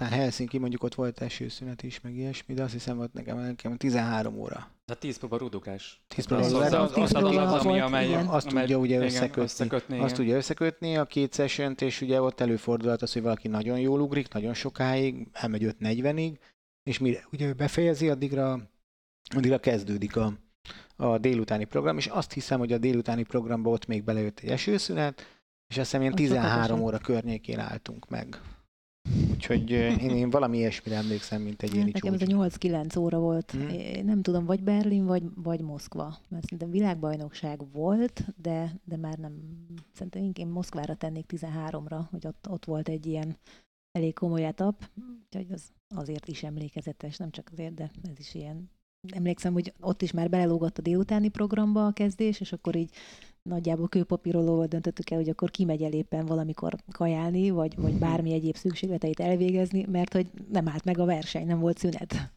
talán Helsinki mondjuk ott volt esőszünet is, meg ilyesmi, de azt hiszem ott nekem, nekem 13 óra. De 10 próba rudukás. 10 próba rudukás. Az, az, az, az, ami, amely, azt tudja ugye összekötni. összekötni azt tudja összekötni a két session és ugye ott előfordulhat az, hogy valaki nagyon jól ugrik, nagyon sokáig, elmegy 5-40-ig, és mire ugye befejezi, addigra, addigra kezdődik a, a délutáni program, és azt hiszem, hogy a délutáni programba ott még belejött egy esőszünet, és azt hiszem ilyen 13 óra környékén álltunk meg. Úgyhogy én, én valami ilyesmire emlékszem, mint egy ilyen Nekem ez a 8-9 óra volt. Hmm. Én nem tudom, vagy Berlin, vagy, vagy Moszkva. Mert szerintem világbajnokság volt, de, de már nem. Szerintem én Moszkvára tennék 13-ra, hogy ott, ott volt egy ilyen elég komoly etap. Úgyhogy az azért is emlékezetes, nem csak azért, de ez is ilyen emlékszem, hogy ott is már belelógott a délutáni programba a kezdés, és akkor így nagyjából kőpapírolóval döntöttük el, hogy akkor kimegy el éppen valamikor kajálni, vagy, vagy bármi egyéb szükségleteit elvégezni, mert hogy nem állt meg a verseny, nem volt szünet.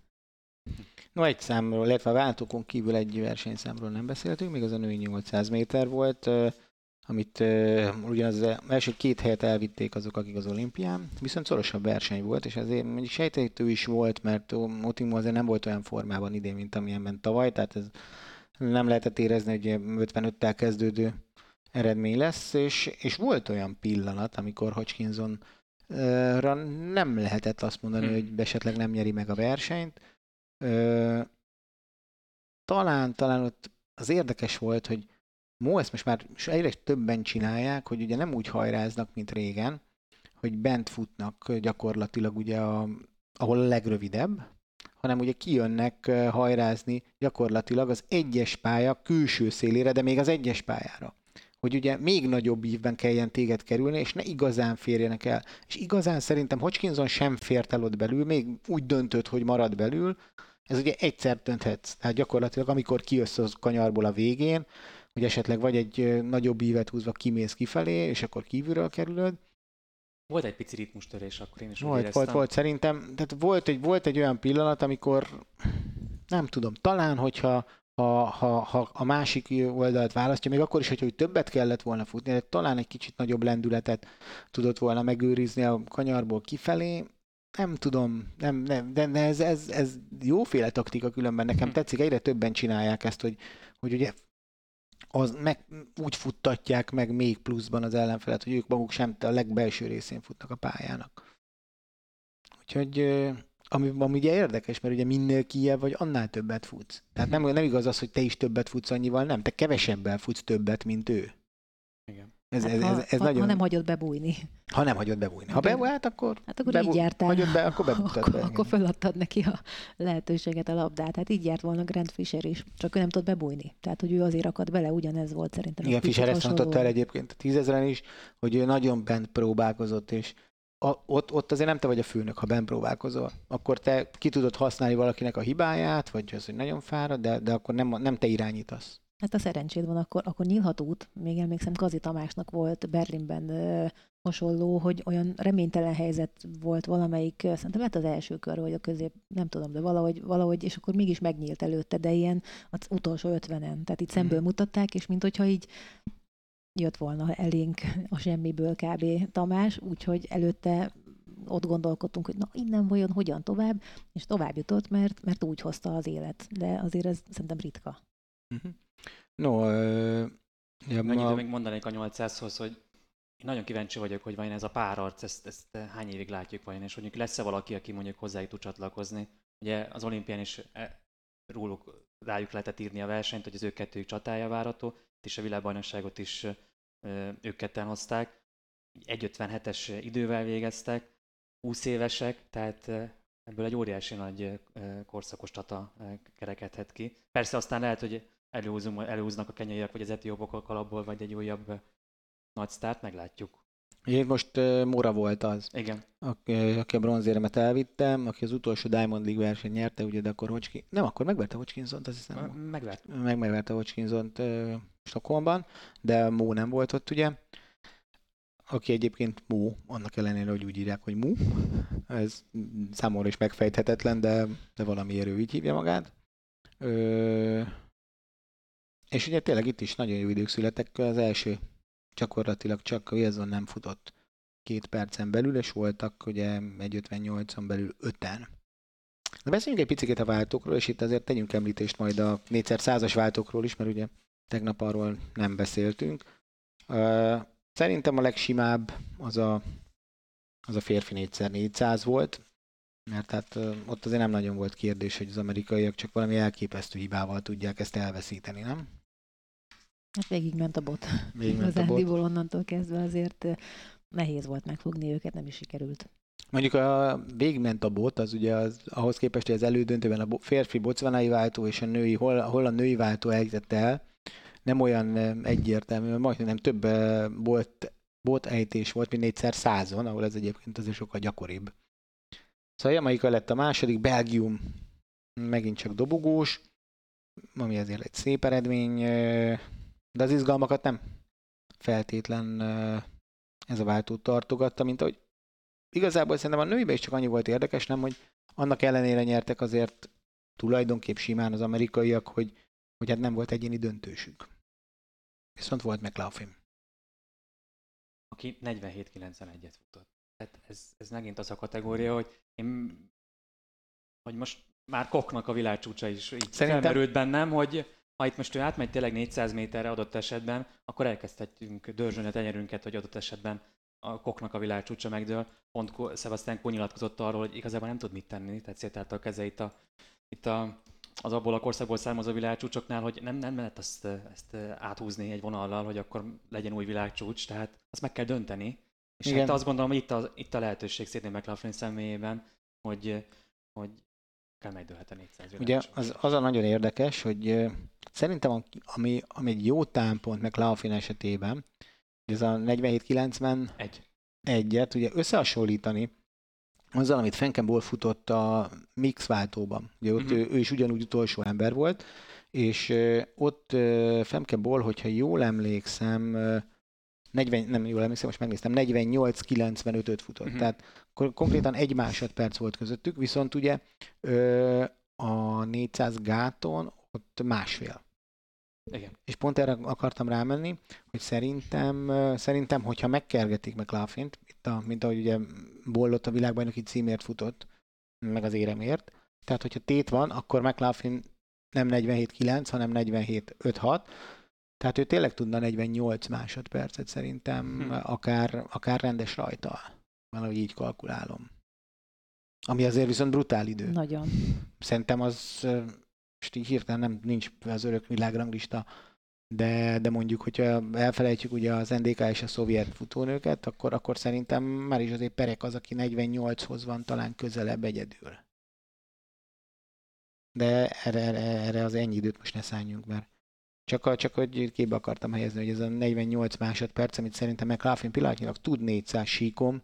No, egy számról, illetve a váltókon kívül egy versenyszámról nem beszéltünk, még az a női 800 méter volt, amit uh, ugyanaz az első két helyet elvitték azok, akik az olimpián, viszont szorosabb verseny volt, és azért mondjuk sejtető is volt, mert Otimo azért nem volt olyan formában idén, mint amilyenben tavaly, tehát ez nem lehetett érezni, hogy 55-tel kezdődő eredmény lesz, és, és volt olyan pillanat, amikor Hodgkinson nem lehetett azt mondani, hmm. hogy esetleg nem nyeri meg a versenyt. Talán, talán ott az érdekes volt, hogy Mo ezt most már egyre többen csinálják, hogy ugye nem úgy hajráznak, mint régen, hogy bent futnak gyakorlatilag ugye a, ahol a legrövidebb, hanem ugye kijönnek hajrázni gyakorlatilag az egyes pálya külső szélére, de még az egyes pályára. Hogy ugye még nagyobb ívben kelljen téged kerülni, és ne igazán férjenek el. És igazán szerintem Hodgkinson sem fért el ott belül, még úgy döntött, hogy marad belül. Ez ugye egyszer dönthetsz. Tehát gyakorlatilag amikor kijössz az kanyarból a végén, hogy esetleg vagy egy nagyobb ívet húzva kimész kifelé, és akkor kívülről kerülöd, Volt egy pici ritmustörés, akkor én is úgy Volt, éreztem. volt, volt. Szerintem, tehát volt egy, volt egy olyan pillanat, amikor nem tudom, talán, hogyha ha, ha, ha a másik oldalt választja, még akkor is, hogyha úgy többet kellett volna futni, de talán egy kicsit nagyobb lendületet tudott volna megőrizni a kanyarból kifelé, nem tudom, nem, nem, de ez, ez, ez jóféle taktika különben nekem Hm. tetszik, egyre többen csinálják ezt, hogy, hogy ugye az meg, úgy futtatják meg még pluszban az ellenfelet, hogy ők maguk sem a legbelső részén futnak a pályának. Úgyhogy ami, ami ugye érdekes, mert ugye minél kijebb vagy, annál többet futsz. Tehát nem, nem igaz az, hogy te is többet futsz annyival, nem, te kevesebbel futsz többet, mint ő. Ez, Hát ez, ha, ez, ez ha, nagyon... ha nem hagyod bebújni. ha nem hagyod bebújni. Ha bebújt, akkor, Hát akkor Bebu- így jártál. hagyod be, akkor bebújtad akkor, be. akkor feladtad neki a lehetőséget, a labdát. Hát így járt volna Grant Fisher is, csak ő nem tud bebújni. Tehát, hogy ő azért akad bele, ugyanez volt szerintem. Igen, picit Fischer ezt mondta el egyébként a tízezeren is, hogy ő nagyon bent próbálkozott, és a, ott, ott azért nem te vagy a főnök, ha bent próbálkozol. Akkor te ki tudod használni valakinek a hibáját, vagy az, hogy nagyon fárad, de, de akkor nem, nem te irányítasz. Hát a szerencséd van, akkor, akkor nyílhat út. Még emlékszem, Kazi Tamásnak volt Berlinben ö, hasonló, hogy olyan reménytelen helyzet volt valamelyik, szerintem lett az első kör, vagy a közép, nem tudom, de valahogy, valahogy, és akkor mégis megnyílt előtte, de ilyen az utolsó ötvenen. Tehát itt szemből Mhm. mutatták, és mint hogyha így jött volna elénk a semmiből kb. Tamás, úgyhogy előtte ott gondolkodtunk, hogy na innen vajon hogyan tovább, és tovább jutott, mert, mert úgy hozta az élet. De azért ez szerintem ritka. Uh-huh. No, ö, ja, Annyit ma, még mondanék a 800-hoz, hogy én nagyon kíváncsi vagyok, hogy vajon ez a párarc, ezt, ezt hány évig látjuk vajon, és mondjuk lesz-e valaki, aki mondjuk hozzájuk tud csatlakozni. Ugye az olimpián is e, róluk, rájuk lehetett írni a versenyt, hogy az ők kettőjük csatája várható, és a világbajnokságot is ők ketten hozták. Egy 1.57-es idővel végeztek, 20 évesek, tehát ebből egy óriási nagy korszakos csata kerekedhet ki. Persze aztán lehet, hogy előhúzunk, előhúznak a kenyaiak, vagy az etiópok a kalapból, vagy egy újabb nagy sztárt, meglátjuk. én most uh, Mora volt az, Igen. aki, aki a bronzéremet elvittem, aki az utolsó Diamond League verseny nyerte, ugye, de akkor Hodgkin, nem, akkor megverte Hodgkinson-t, azt hiszem. Megvert. meg megverte Hodgkinson-t uh, Stockholmban, de Mó nem volt ott, ugye. Aki egyébként Mó, annak ellenére, hogy úgy írják, hogy Mú. Ez számomra is megfejthetetlen, de, de valamiért ő így hívja magát. Ö, és ugye tényleg itt is nagyon jó idők születtek. Az első gyakorlatilag csak a Wilson nem futott két percen belül, és voltak ugye 1.58-on belül öten. De beszéljünk egy picit a váltókról, és itt azért tegyünk említést majd a 4x100-as váltókról is, mert ugye tegnap arról nem beszéltünk. Szerintem a legsimább az a, az a férfi 4x400 volt, mert hát ott azért nem nagyon volt kérdés, hogy az amerikaiak csak valami elképesztő hibával tudják ezt elveszíteni, nem? Hát végigment a bot. Végigment a bot. Onnantól kezdve azért eh, nehéz volt megfogni őket, nem is sikerült. Mondjuk a végment a bot, az ugye az, ahhoz képest, hogy az elődöntőben a férfi bocvanai váltó és a női, hol, hol a női váltó ejtett el, nem olyan egyértelmű, mert majdnem nem több bot, bot ejtés volt, mint négyszer százon, ahol ez egyébként azért sokkal gyakoribb. Szóval Jamaika lett a második, Belgium megint csak dobogós, ami azért egy szép eredmény, de az izgalmakat nem feltétlen ez a váltó tartogatta, mint ahogy igazából szerintem a nőiben is csak annyi volt érdekes, nem, hogy annak ellenére nyertek azért tulajdonképp simán az amerikaiak, hogy, hogy hát nem volt egyéni döntősük. Viszont volt McLaughlin. aki 47-91-et futott. Tehát ez, ez megint az a kategória, hogy én, hogy most már koknak a világcsúcsa is így Szerintem... felmerült bennem, hogy ha itt most ő átmegy tényleg 400 méterre adott esetben, akkor elkezdhetünk dörzsölni a tenyerünket, hogy adott esetben a koknak a világcsúcsa megdől. Pont Sebastian Kó nyilatkozott arról, hogy igazából nem tud mit tenni, tehát szétálta a kezeit a, itt a, az abból a korszakból származó világcsúcsoknál, hogy nem, nem lehet azt, ezt áthúzni egy vonallal, hogy akkor legyen új világcsúcs, tehát azt meg kell dönteni. És Igen. hát azt gondolom, hogy itt a, itt a lehetőség Sidney McLaughlin személyében, hogy, hogy kell megdőlhet a 400 Ugye világcsúcs. az, az a nagyon érdekes, hogy szerintem ami, ami egy jó támpont McLaughlin esetében, hogy ez a 47-90 Egy. egyet ugye összehasonlítani azzal, amit Fenkenból futott a mix váltóban. Ugye ott Mhm. ő, ő is ugyanúgy utolsó ember volt, és ott Femkeból, hogyha jól emlékszem, ö, 40, nem jól emlékszem, most megnéztem, 48-95-öt futott. Mhm. Tehát konkrétan egy másodperc volt közöttük, viszont ugye a 400 gáton ott másfél. Igen. És pont erre akartam rámenni, hogy szerintem, szerintem hogyha megkergetik McLaughlin-t, mint, a, mint ahogy ugye Bollott a világbajnoki címért futott, meg az éremért, tehát hogyha tét van, akkor McLaughlin nem 47-9, hanem 47-5-6, tehát ő tényleg tudna 48 másodpercet szerintem, Hm. akár, akár rendes rajta. Valahogy így kalkulálom. Ami azért viszont brutál idő. Nagyon. Szerintem az, most így hirtelen nem, nincs az örök világranglista, de, de mondjuk, hogyha elfelejtjük ugye az NDK és a szovjet futónőket, akkor, akkor szerintem már is azért Perek az, aki 48-hoz van talán közelebb egyedül. De erre, erre, erre az ennyi időt most ne szálljunk, mert csak, csak hogy képbe akartam helyezni, hogy ez a 48 másodperc, amit szerintem McLaughlin pillanatnyilag tud 400 síkom,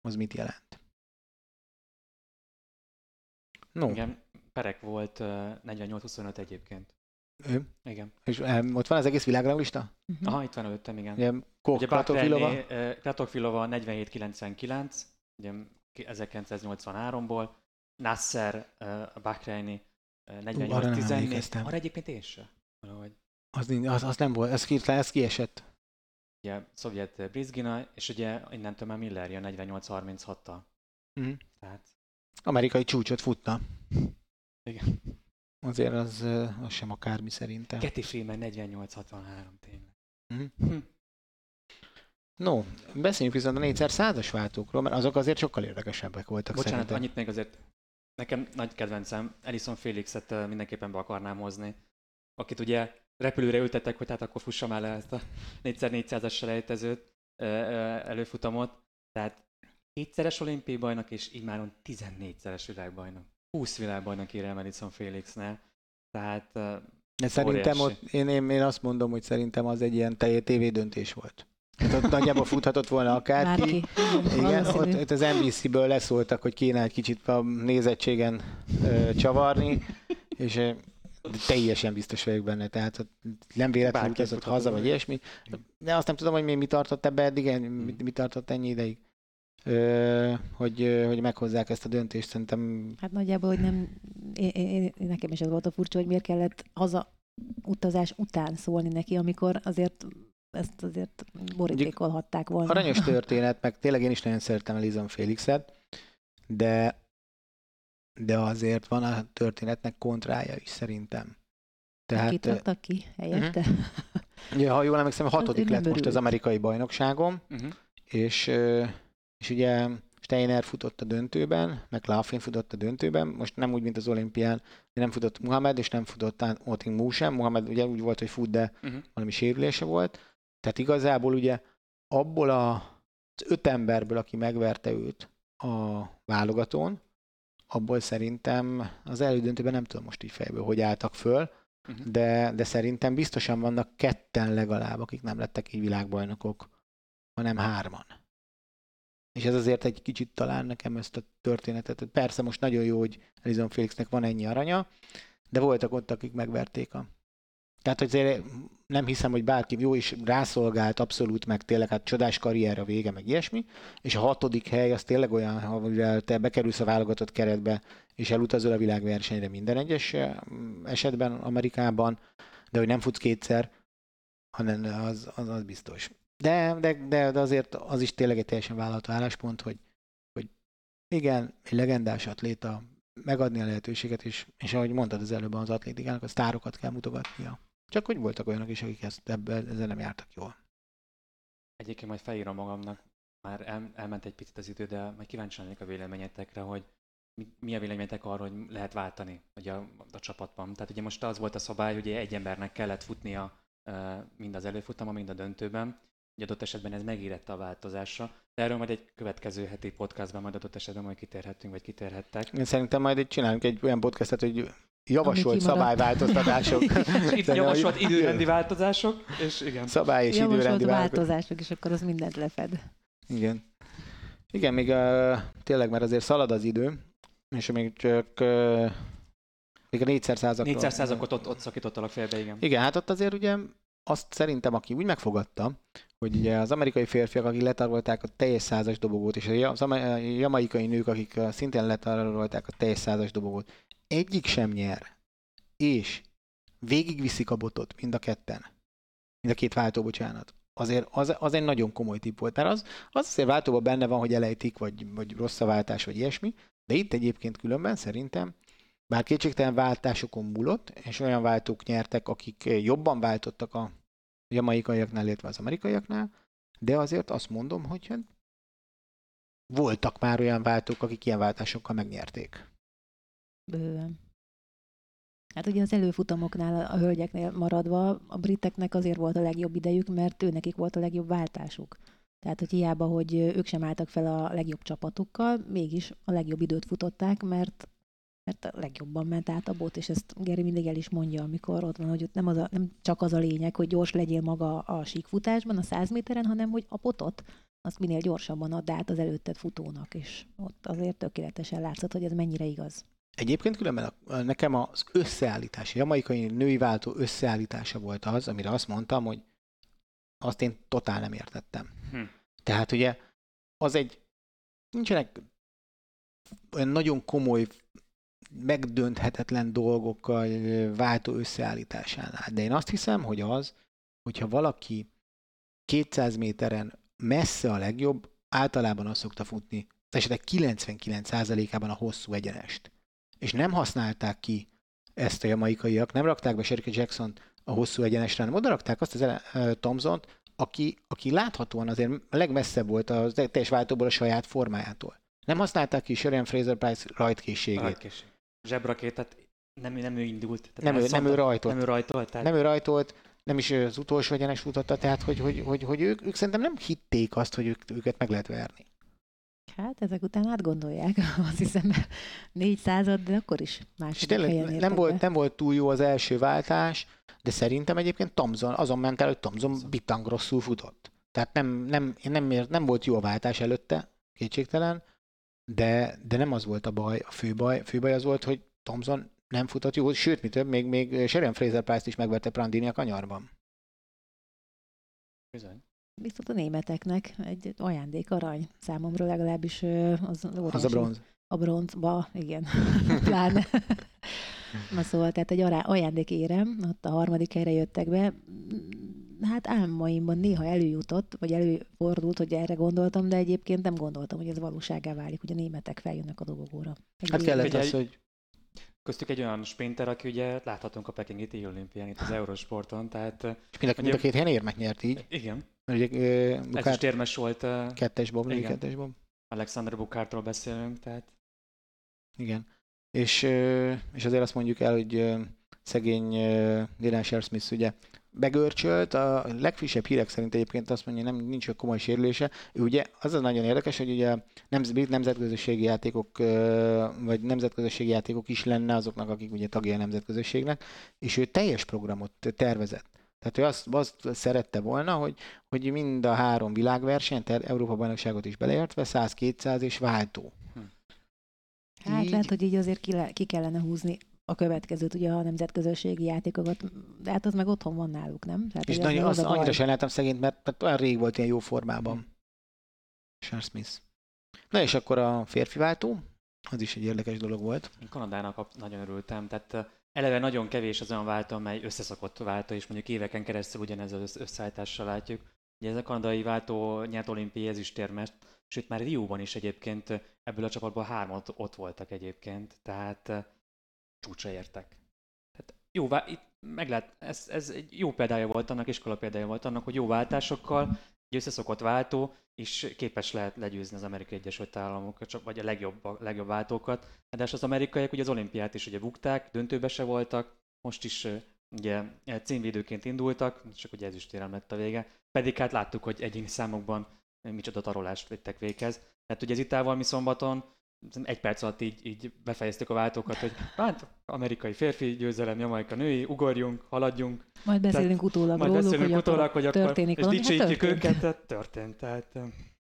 az mit jelent? No, Igen, Perek volt ö, 48-25 egyébként. ő. Igen. És eh, ott van az egész világranglista? Mhm. Aha, itt van előttem, igen. Ugye Koch, Ugye ö, Platofilova 47-99, ugye 1983-ból, Nasser a Bahreini nem 48-14. emlékeztem. Arra egyébként én se. Valahogy. Az, az, az nem volt, ez, ki, ez kiesett. Ugye szovjet Brizgina, és ugye innentől már Miller jön 48-36-tal. Mhm. Tehát Amerikai csúcsot futna. Igen. Azért az, az sem akármi szerintem. Getty Freeman 48-63 tényleg. Hm. No, beszéljünk viszont a 4x100-as váltókról, mert azok azért sokkal érdekesebbek voltak Bocsánat, szerintem. annyit még azért nekem nagy kedvencem, Elison Felixet ö, mindenképpen be akarnám hozni, akit ugye repülőre ültettek, hogy hát akkor fussa már le ezt a 4x400-as selejtezőt, előfutamot. Tehát kétszeres olimpiai bajnok, és immáron 14-szeres világbajnok. 20 világbajnok ír el Madison Felixnél. Tehát De szerintem ott, én, én, én azt mondom, hogy szerintem az egy ilyen teljes tévédöntés volt. Hát ott nagyjából futhatott volna akárki. Bárki. Igen, ott, ott az NBC-ből leszóltak, hogy kéne egy kicsit a nézettségen ö, csavarni, és teljesen biztos vagyok benne, tehát nem véletlenül futhatott haza, vagy ilyesmi. De azt nem tudom, hogy mi, mi tartott ebbe eddig, mi, mi tartott ennyi ideig, ö, hogy, hogy meghozzák ezt a döntést. Szerintem Hát nagyjából, hogy nem, én, én, én, nekem is az volt a furcsa, hogy miért kellett haza utazás után szólni neki, amikor azért ezt azért borítékolhatták volna. aranyos történet, meg tényleg én is nagyon szeretem Elizon Félixet, de de azért van a történetnek kontrája is szerintem. Tehát, Kit ki helyette? ugye, ha jól emlékszem, a ő hatodik lett most az amerikai bajnokságom, uh-huh. és, és ugye Steiner futott a döntőben, McLaughlin futott a döntőben, most nem úgy, mint az olimpián, nem futott Muhammad, és nem futott Oting Mu sem. Muhammad ugye úgy volt, hogy fut, de Uh-huh. valami sérülése volt. Tehát igazából ugye abból a, az öt emberből, aki megverte őt a válogatón, abból szerintem az elődöntőben nem tudom most így fejből, hogy álltak föl, Uh-huh. de, de szerintem biztosan vannak ketten legalább, akik nem lettek így világbajnokok, hanem hárman. És ez azért egy kicsit talán nekem ezt a történetet. Persze most nagyon jó, hogy Elizon Felixnek van ennyi aranya, de voltak ott, akik megverték a... Tehát, azért nem hiszem, hogy bárki jó is rászolgált abszolút, meg tényleg hát csodás karrier a vége, meg ilyesmi, és a hatodik hely az tényleg olyan, amivel te bekerülsz a válogatott keretbe, és elutazol a világversenyre minden egyes eh, esetben Amerikában, de hogy nem futsz kétszer, hanem az, az, az biztos. De, de, de, de azért az is tényleg egy teljesen vállalható álláspont, hogy, hogy igen, egy legendás atléta, megadni a lehetőséget, és, és ahogy mondtad az előbb az atlétikának, a sztárokat kell mutogatnia. Csak hogy voltak olyanok is, akik ezt, ebben, ezzel nem jártak jól. Egyébként majd felírom magamnak, már el, elment egy picit az idő, de majd kíváncsi lennék a véleményetekre, hogy mi, mi a véleményetek arról, hogy lehet váltani ugye a, a csapatban. Tehát ugye most az volt a szabály, hogy egy embernek kellett futnia mind az előfutamon, mind a döntőben. Ugye adott esetben ez megérette a változásra. De erről majd egy következő heti podcastban majd adott esetben majd kitérhetünk, vagy kitérhettek. Én szerintem majd egy csinálunk egy olyan podcastet, hogy javasolt szabályváltoztatások. Itt javasolt időrendi változások, és igen. Szabály és Javasolt időrendi változások, és akkor az mindent lefed. Igen. Igen, még uh, tényleg, mert azért szalad az idő, és még csak uh, még a 400 százakról. 400 százakot ott, ott szakítottalak félbe, igen. Igen, hát ott azért ugye azt szerintem, aki úgy megfogadta, hogy ugye az amerikai férfiak, akik letarolták a teljes százas dobogót, és ama- jamaikai nők, akik szintén letarolták a teljes százas dobogót, egyik sem nyer, és végigviszik a botot mind a ketten, mind a két váltó, bocsánat, azért az, az egy nagyon komoly tipp volt, mert az, az azért váltóban benne van, hogy elejtik, vagy, vagy rossz a váltás, vagy ilyesmi, de itt egyébként különben szerintem, bár kétségtelen váltásokon múlott, és olyan váltók nyertek, akik jobban váltottak a jamaikaiaknál, illetve az amerikaiaknál, de azért azt mondom, hogy hát voltak már olyan váltók, akik ilyen váltásokkal megnyerték. Bőven. Hát ugye az előfutamoknál, a hölgyeknél maradva, a briteknek azért volt a legjobb idejük, mert őnekik volt a legjobb váltásuk. Tehát, hogy hiába, hogy ők sem álltak fel a legjobb csapatukkal, mégis a legjobb időt futották, mert mert a legjobban ment át a bot, és ezt Geri mindig el is mondja, amikor ott van, hogy ott nem, az a, nem csak az a lényeg, hogy gyors legyél maga a síkfutásban, a 100 méteren, hanem hogy a potot azt minél gyorsabban add át az előtted futónak, és ott azért tökéletesen látszott, hogy ez mennyire igaz. Egyébként különben a, nekem az összeállítás, a jamaikai női váltó összeállítása volt az, amire azt mondtam, hogy azt én totál nem értettem. Hm. Tehát ugye az egy, nincsenek olyan nagyon komoly megdönthetetlen dolgokkal váltó összeállításánál. De én azt hiszem, hogy az, hogyha valaki 200 méteren messze a legjobb, általában azt szokta futni, az esetek 99%-ában a hosszú egyenest. És nem használták ki ezt a jamaikaiak, nem rakták be Sherika jackson a hosszú egyenesre, hanem oda rakták azt az uh, Tomzont, aki, aki láthatóan azért legmesszebb volt a teljes váltóból a saját formájától. Nem használták ki Sharon Fraser Price rajtkészségét. Rajtkészség zsebrakétet nem, nem ő indult. Tehát nem, ő, nem ő rajtolt. Nem ő rajtolt. Tehát... Nem ő rajtolt, nem is az utolsó egyenes futotta, tehát hogy, hogy, hogy, hogy ők, ők szerintem nem hitték azt, hogy ők, őket meg lehet verni. Hát ezek után átgondolják, azt hiszem négy század, de akkor is más. tényleg nem volt, nem volt túl jó az első váltás, de szerintem egyébként Tomzon, azon ment el, hogy Tomzon bitang rosszul futott. Tehát nem, nem, nem, nem volt jó a váltás előtte, kétségtelen, de, de nem az volt a baj, a fő baj, a fő baj az volt, hogy Thompson nem futott jó, sőt, mi több, még, még Sharon Fraser Price-t is megvette Prandini a kanyarban. Bizony. Viszont a németeknek egy ajándék arany számomra legalábbis az, az, az a bronz. A bronzba, igen, pláne. Na szóval, tehát egy ajándék érem, ott a harmadik helyre jöttek be. Hát álmaimban néha előjutott, vagy előfordult, hogy erre gondoltam, de egyébként nem gondoltam, hogy ez valóságá válik, hogy a németek feljönnek a dobogóra. Egy hát kellett az, hogy Köztük egy olyan sprinter, aki ugye láthatunk a Pekingi Téli olimpián itt az Eurosporton, tehát... És mind a, mind a két helyen érmet nyert így. Igen. Mert ugye, uh, Bukár... Ez is térmes volt. Uh, kettes bob, igen. kettes bob. Alexander Bukártól beszélünk, tehát... Igen. És, és azért azt mondjuk el, hogy szegény Dylan Smith ugye begörcsölt, a legfrissebb hírek szerint egyébként azt mondja, nem nincs a komoly sérülése. Ő ugye az az nagyon érdekes, hogy ugye nem, nemzetközösségi játékok, vagy nemzetközösségi játékok is lenne azoknak, akik ugye tagja a nemzetközösségnek, és ő teljes programot tervezett. Tehát ő azt, azt szerette volna, hogy, hogy mind a három világverseny, tehát Európa bajnokságot is beleértve, 100-200 és váltó. Hm. Hát így... lehet, hogy így azért ki, le, ki kellene húzni a következőt, ugye a nemzetközösségi játékokat, de hát az meg otthon van náluk, nem? Tehát, és nagyon, az, az annyira sajnáltam szegényt, mert, mert olyan rég volt ilyen jó formában. Charles Smith. Na és akkor a férfi váltó, az is egy érdekes dolog volt. Én Kanadának nagyon örültem, tehát eleve nagyon kevés az olyan váltó, amely összeszokott váltó, és mondjuk éveken keresztül ugyanez az összeállítással látjuk. Ugye ez a kanadai váltó nyert olimpiai ezüstérmest, sőt már Rióban is egyébként ebből a csapatból hármat ott voltak egyébként, tehát csúcsra értek. Tehát jó, itt lehet, ez, ez egy jó példája volt annak, iskola példája volt annak, hogy jó váltásokkal, összeszokott váltó, és képes lehet legyőzni az Amerikai Egyesült Államokat, vagy a legjobb, a legjobb váltókat. De az amerikaiak ugye az olimpiát is ugye bukták, döntőbe se voltak, most is ugye címvédőként indultak, csak ugye ez is térem lett a vége. Pedig hát láttuk, hogy egyéni számokban micsoda tarolást vettek véghez. Tehát ugye ez itt mi szombaton egy perc alatt így, így befejeztük a váltókat, hogy hát amerikai férfi győzelem, jamaika női, ugorjunk, haladjunk. Majd beszélünk tehát, utólag majd róluk, beszélünk hogy utólag, hogy akkor, történik és dicsőítjük hát őket, tehát történt. Tehát,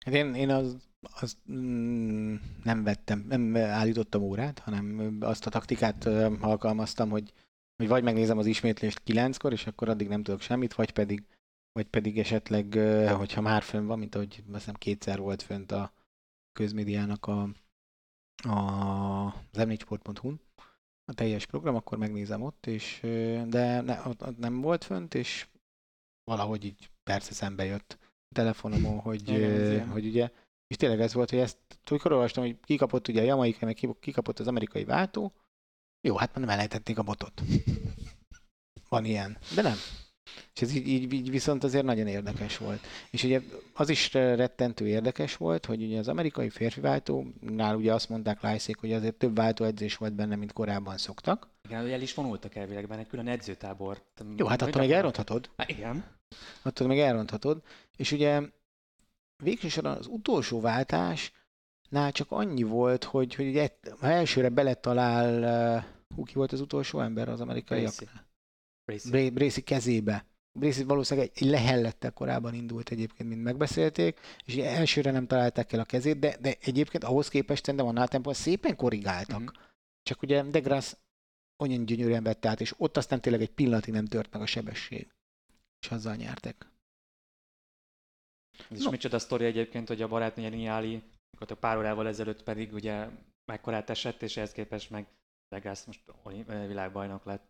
hát én, én az, az mm, nem vettem, nem állítottam órát, hanem azt a taktikát alkalmaztam, hogy, hogy vagy megnézem az ismétlést kilenckor, és akkor addig nem tudok semmit, vagy pedig vagy pedig esetleg, hogyha már fönn van, mint ahogy azt hiszem kétszer volt fönt a közmédiának a, az m4sport.hu-n a teljes program, akkor megnézem ott, és, de ne, ott, nem volt fönt, és valahogy így persze szembe jött a telefonomon, hogy, Igen, hogy ugye, és tényleg ez volt, hogy ezt, amikor olvastam, hogy kikapott ugye a Jamaica, meg ki- kikapott az amerikai váltó, jó, hát már nem elejtették a botot. Van ilyen, de nem. És ez így, így, így viszont azért nagyon érdekes volt. És ugye az is rettentő érdekes volt, hogy ugye az amerikai férfi váltónál ugye azt mondták Lájszék, hogy azért több váltóedzés volt benne, mint korábban szoktak. Igen, hogy el is vonultak elvilegben egy külön edzőtábor. Jó, hát attól még elronthatod. Hát igen. attól még elronthatod. És ugye végső soron az utolsó váltásnál csak annyi volt, hogy, hogy ugye ha elsőre beletalál, uh, hú, ki volt az utolsó ember az amerikaiak? Bracy. Bracy. Bra- Bracy kezébe. Bracy valószínűleg egy lehellettel korábban indult egyébként, mint megbeszélték, és elsőre nem találták el a kezét, de, de egyébként ahhoz képest szerintem a Nathan szépen korrigáltak. Mhm. Csak ugye De Grasse olyan gyönyörűen vette át, és ott aztán tényleg egy pillanatig nem tört meg a sebesség. És azzal nyertek. Ez is No. micsoda sztori egyébként, hogy a barátnője Niáli, akkor pár órával ezelőtt pedig ugye mekkorát esett, és ehhez képest meg Degász most világbajnok lett.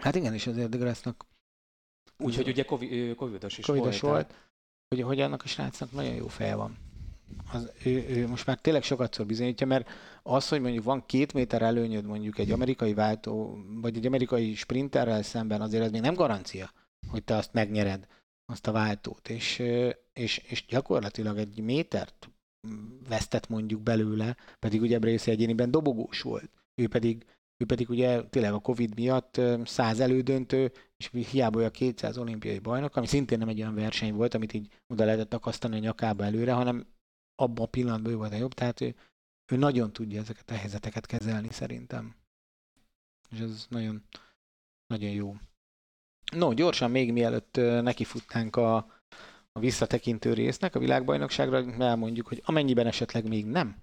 Hát igen, és azért De Grasse-nak Úgyhogy ugye Covid, covidos is covidos volt. volt, hogy, hogy annak a srácnak nagyon jó feje van. Az, ő, ő, most már tényleg sokatszor bizonyítja, mert az, hogy mondjuk van két méter előnyöd mondjuk egy amerikai váltó, vagy egy amerikai sprinterrel szemben, azért ez még nem garancia, hogy te azt megnyered, azt a váltót. És, és, és gyakorlatilag egy métert vesztett mondjuk belőle, pedig ugye Brace egyéniben dobogós volt. Ő pedig, ő pedig ugye tényleg a Covid miatt 100 elődöntő, és hiába olyan 200 olimpiai bajnok, ami szintén nem egy olyan verseny volt, amit így oda lehetett akasztani a nyakába előre, hanem abban a pillanatban ő volt a jobb, tehát ő, ő nagyon tudja ezeket a helyzeteket kezelni szerintem. És ez nagyon, nagyon jó. No, gyorsan még mielőtt nekifutnánk a, a visszatekintő résznek, a világbajnokságra, elmondjuk, hogy amennyiben esetleg még nem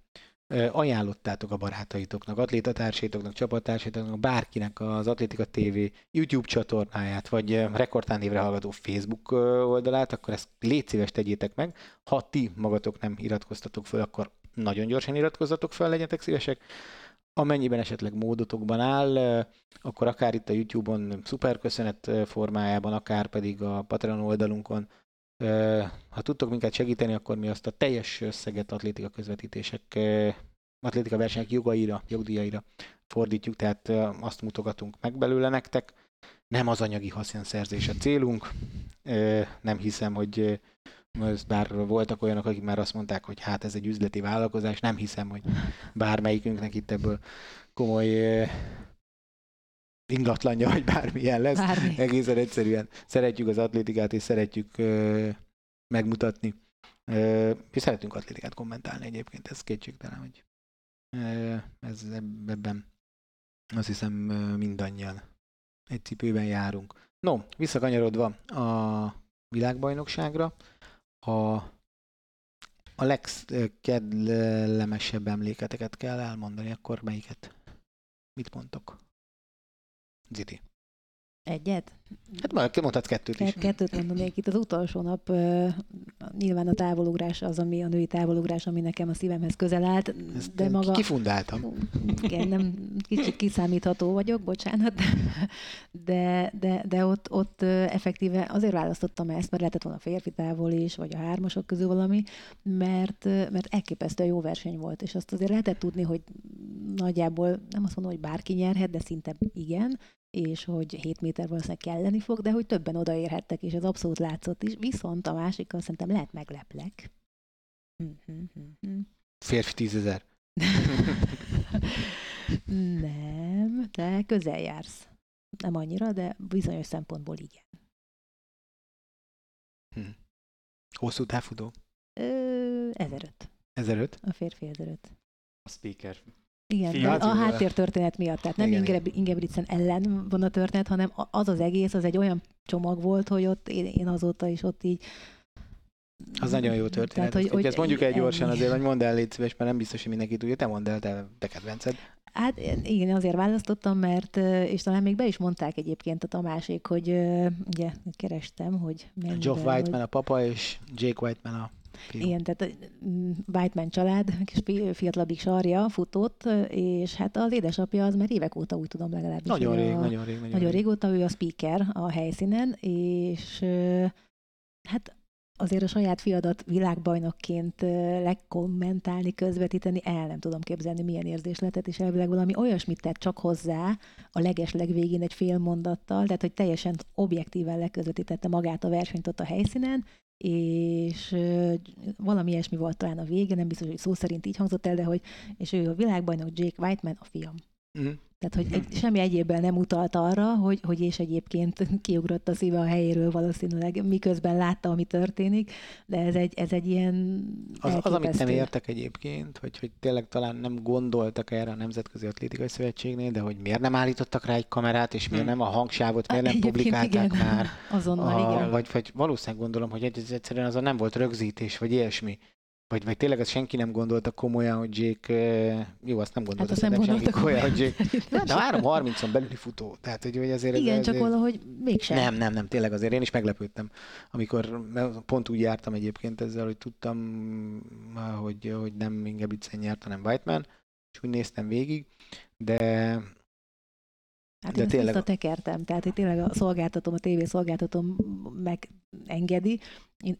ajánlottátok a barátaitoknak, atlétatársaitoknak, csapattársaitok, bárkinek az Atlétika TV YouTube csatornáját, vagy rekordtán névre hallgató Facebook oldalát, akkor ezt légy szíves tegyétek meg. Ha ti magatok nem iratkoztatok föl, akkor nagyon gyorsan iratkozzatok fel, legyetek szívesek. Amennyiben esetleg módotokban áll, akkor akár itt a YouTube-on szuperköszönet formájában, akár pedig a Patreon oldalunkon Ha tudtok minket segíteni, akkor mi azt a teljes összeget atlétika közvetítések, atlétika versenyek jogaira, jogdíjaira fordítjuk, tehát azt mutogatunk meg belőle nektek. Nem az anyagi haszonszerzés a célunk. Nem hiszem, hogy bár voltak olyanok, akik már azt mondták, hogy hát ez egy üzleti vállalkozás, nem hiszem, hogy bármelyikünknek itt ebből komoly ingatlanja, vagy bármilyen lesz Bármi. egészen egyszerűen szeretjük az atlétikát, és szeretjük ö, megmutatni. Ö, és szeretünk atlétikát kommentálni egyébként, ez kétségtelen, hogy ö, ez eb- ebben azt hiszem mindannyian egy cipőben járunk. No, visszakanyarodva a világbajnokságra, a, a legkedlemesebb emléketeket kell elmondani, akkor melyiket? Mit mondtok? Ziti. Egyet? Hát majd mondhatsz kettőt is. Ke- Kettőt mondanék itt az utolsó nap, nyilván a távolugrás az, ami a női távolugrás, ami nekem a szívemhez közel állt, Ezt de maga... kifundáltam. Igen, nem kicsit kiszámítható vagyok, bocsánat, de, de, de ott, ott effektíve azért választottam ezt, mert lehetett volna férfi távol is, vagy a hármasok közül valami, mert, mert elképesztően jó verseny volt, és azt azért lehetett tudni, hogy nagyjából, nem azt mondom, hogy bárki nyerhet, de szinte igen, és hogy 7 méter valószínűleg kelleni fog, de hogy többen odaérhettek, és ez abszolút látszott is. Viszont a másikkal szerintem lehet megleplek. Férfi tízezer. Nem, de közel jársz. Nem annyira, de bizonyos szempontból igen. Hosszú távfutó. Ö, 1005. 1005. A férfi 1005. A speaker. Igen, Hát, a háttértörténet miatt. Tehát nem igen, Inge- Ingebrigtsen ellen van a történet, hanem az az egész, az egy olyan csomag volt, hogy ott én, én azóta is ott így... Az nagyon jó történet. Tehát, hogy, hogy, hogy ezt mondjuk el gyorsan azért, hogy mondd el, légy szíves, mert nem biztos, hogy mindenki tudja. Te mondd el, te, te kedvenced. Hát igen, azért választottam, mert, és talán még be is mondták egyébként a Tamásék, hogy ugye kerestem, hogy mennyiben, Geoff Whiteman hogy... a papa, és Jake Whiteman a fiú. Igen, tehát Whiteman család, kis fiatalabbik sarja futott, és hát az édesapja az már évek óta úgy tudom legalábbis. Nagyon rég, a, nagyon rég. Nagyon, nagyon rég. régóta ő a speaker a helyszínen, és hát azért a saját fiadat világbajnokként legkommentálni, közvetíteni, el nem tudom képzelni, milyen érzés lehetett, és elvileg valami olyasmit tett csak hozzá a leges legvégén egy fél mondattal, tehát hogy teljesen objektíven leközvetítette magát a versenyt ott a helyszínen, és valami ilyesmi volt talán a vége, nem biztos, hogy szó szerint így hangzott el, de hogy, és ő a világbajnok Jake Whiteman, a fiam. Mm. Tehát, hogy egy, semmi egyébben nem utalt arra, hogy, hogy és egyébként kiugrott a szíve a helyéről valószínűleg, miközben látta, ami történik, de ez egy, ez egy ilyen az, az, amit nem értek egyébként, hogy, hogy tényleg talán nem gondoltak erre a Nemzetközi Atlétikai Szövetségnél, de hogy miért nem állítottak rá egy kamerát, és miért hmm. nem a hangsávot, miért nem egyébként publikálták igen. már. Azonnal, a, igen. Vagy, vagy valószínűleg gondolom, hogy ez egyszerűen azon nem volt rögzítés, vagy ilyesmi. Vagy, vagy tényleg ezt senki nem gondolta komolyan, hogy Jake, jó, azt nem gondolta hát azt nem senki komolyan, hogy Jake, de 3.30-on belüli futó, tehát hogy, hogy azért... Igen, ez, csak ez, valahogy mégsem. Nem, nem, nem, tényleg azért én is meglepődtem, amikor pont úgy jártam egyébként ezzel, hogy tudtam, hogy, hogy nem Ingebrigtsen nyert, hanem Whiteman, és úgy néztem végig, de Hát de én tényleg... ezt tekertem, tehát hogy tényleg a szolgáltatom, a tévé szolgáltatom megengedi. Én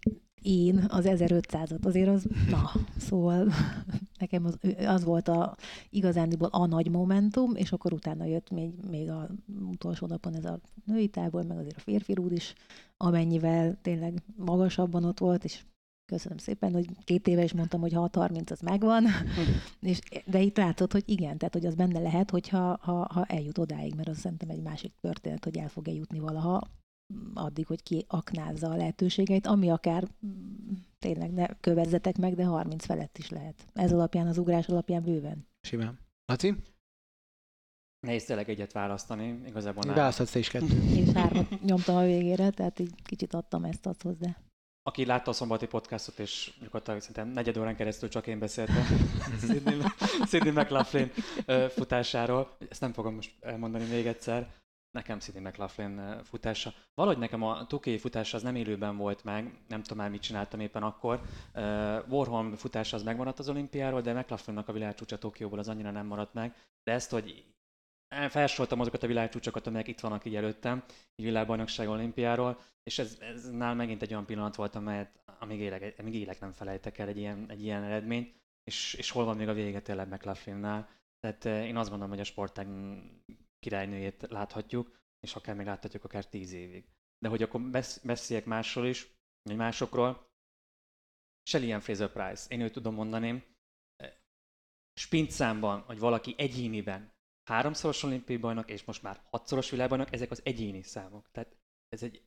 én az 1500-at, azért az, na, szóval nekem az, az volt a, igazándiból a nagy momentum, és akkor utána jött még, még a utolsó napon ez a női tábor, meg azért a férfi rúd is, amennyivel tényleg magasabban ott volt, és köszönöm szépen, hogy két éve is mondtam, hogy 6-30 az megvan, és, de itt látszott, hogy igen, tehát hogy az benne lehet, hogyha ha, ha eljut odáig, mert az szerintem egy másik történet, hogy el fog eljutni valaha, addig, hogy ki aknázza a lehetőségeit, ami akár mm, tényleg ne kövezzetek meg, de 30 felett is lehet. Ez alapján, az ugrás alapján bőven. Simán. Laci? Nehéz tényleg egyet választani, igazából Választhatsz is kettőt. Én hármat nyomtam a végére, tehát így kicsit adtam ezt azt hozzá. Aki látta a szombati podcastot, és gyakorlatilag szerintem negyed órán keresztül csak én beszéltem Sidney McLaughlin futásáról, ezt nem fogom most elmondani még egyszer, Nekem Sidney McLaughlin futása. Valahogy nekem a Tokiai futása az nem élőben volt meg, nem tudom már mit csináltam éppen akkor. Uh, Warholm futása az megmaradt az olimpiáról, de McLaughlinnak a világcsúcsa Tokióból az annyira nem maradt meg. De ezt, hogy felsoroltam azokat a világcsúcsokat, amelyek itt vannak így előttem, így világbajnokság olimpiáról, és ez, ez nál megint egy olyan pillanat volt, amelyet amíg élek, amíg élek nem felejtek el egy ilyen, egy ilyen eredményt, és, és hol van még a vége tényleg McLaughlin-nál. Tehát én azt gondolom, hogy a sportág királynőjét láthatjuk, és akár még láthatjuk akár tíz évig. De hogy akkor beszéljek másról is, vagy másokról, Shelly Fraser Price, én őt tudom mondani, Spincszámban, hogy valaki egyéniben háromszoros olimpiai bajnok, és most már hatszoros világbajnok, ezek az egyéni számok. Tehát ez egy,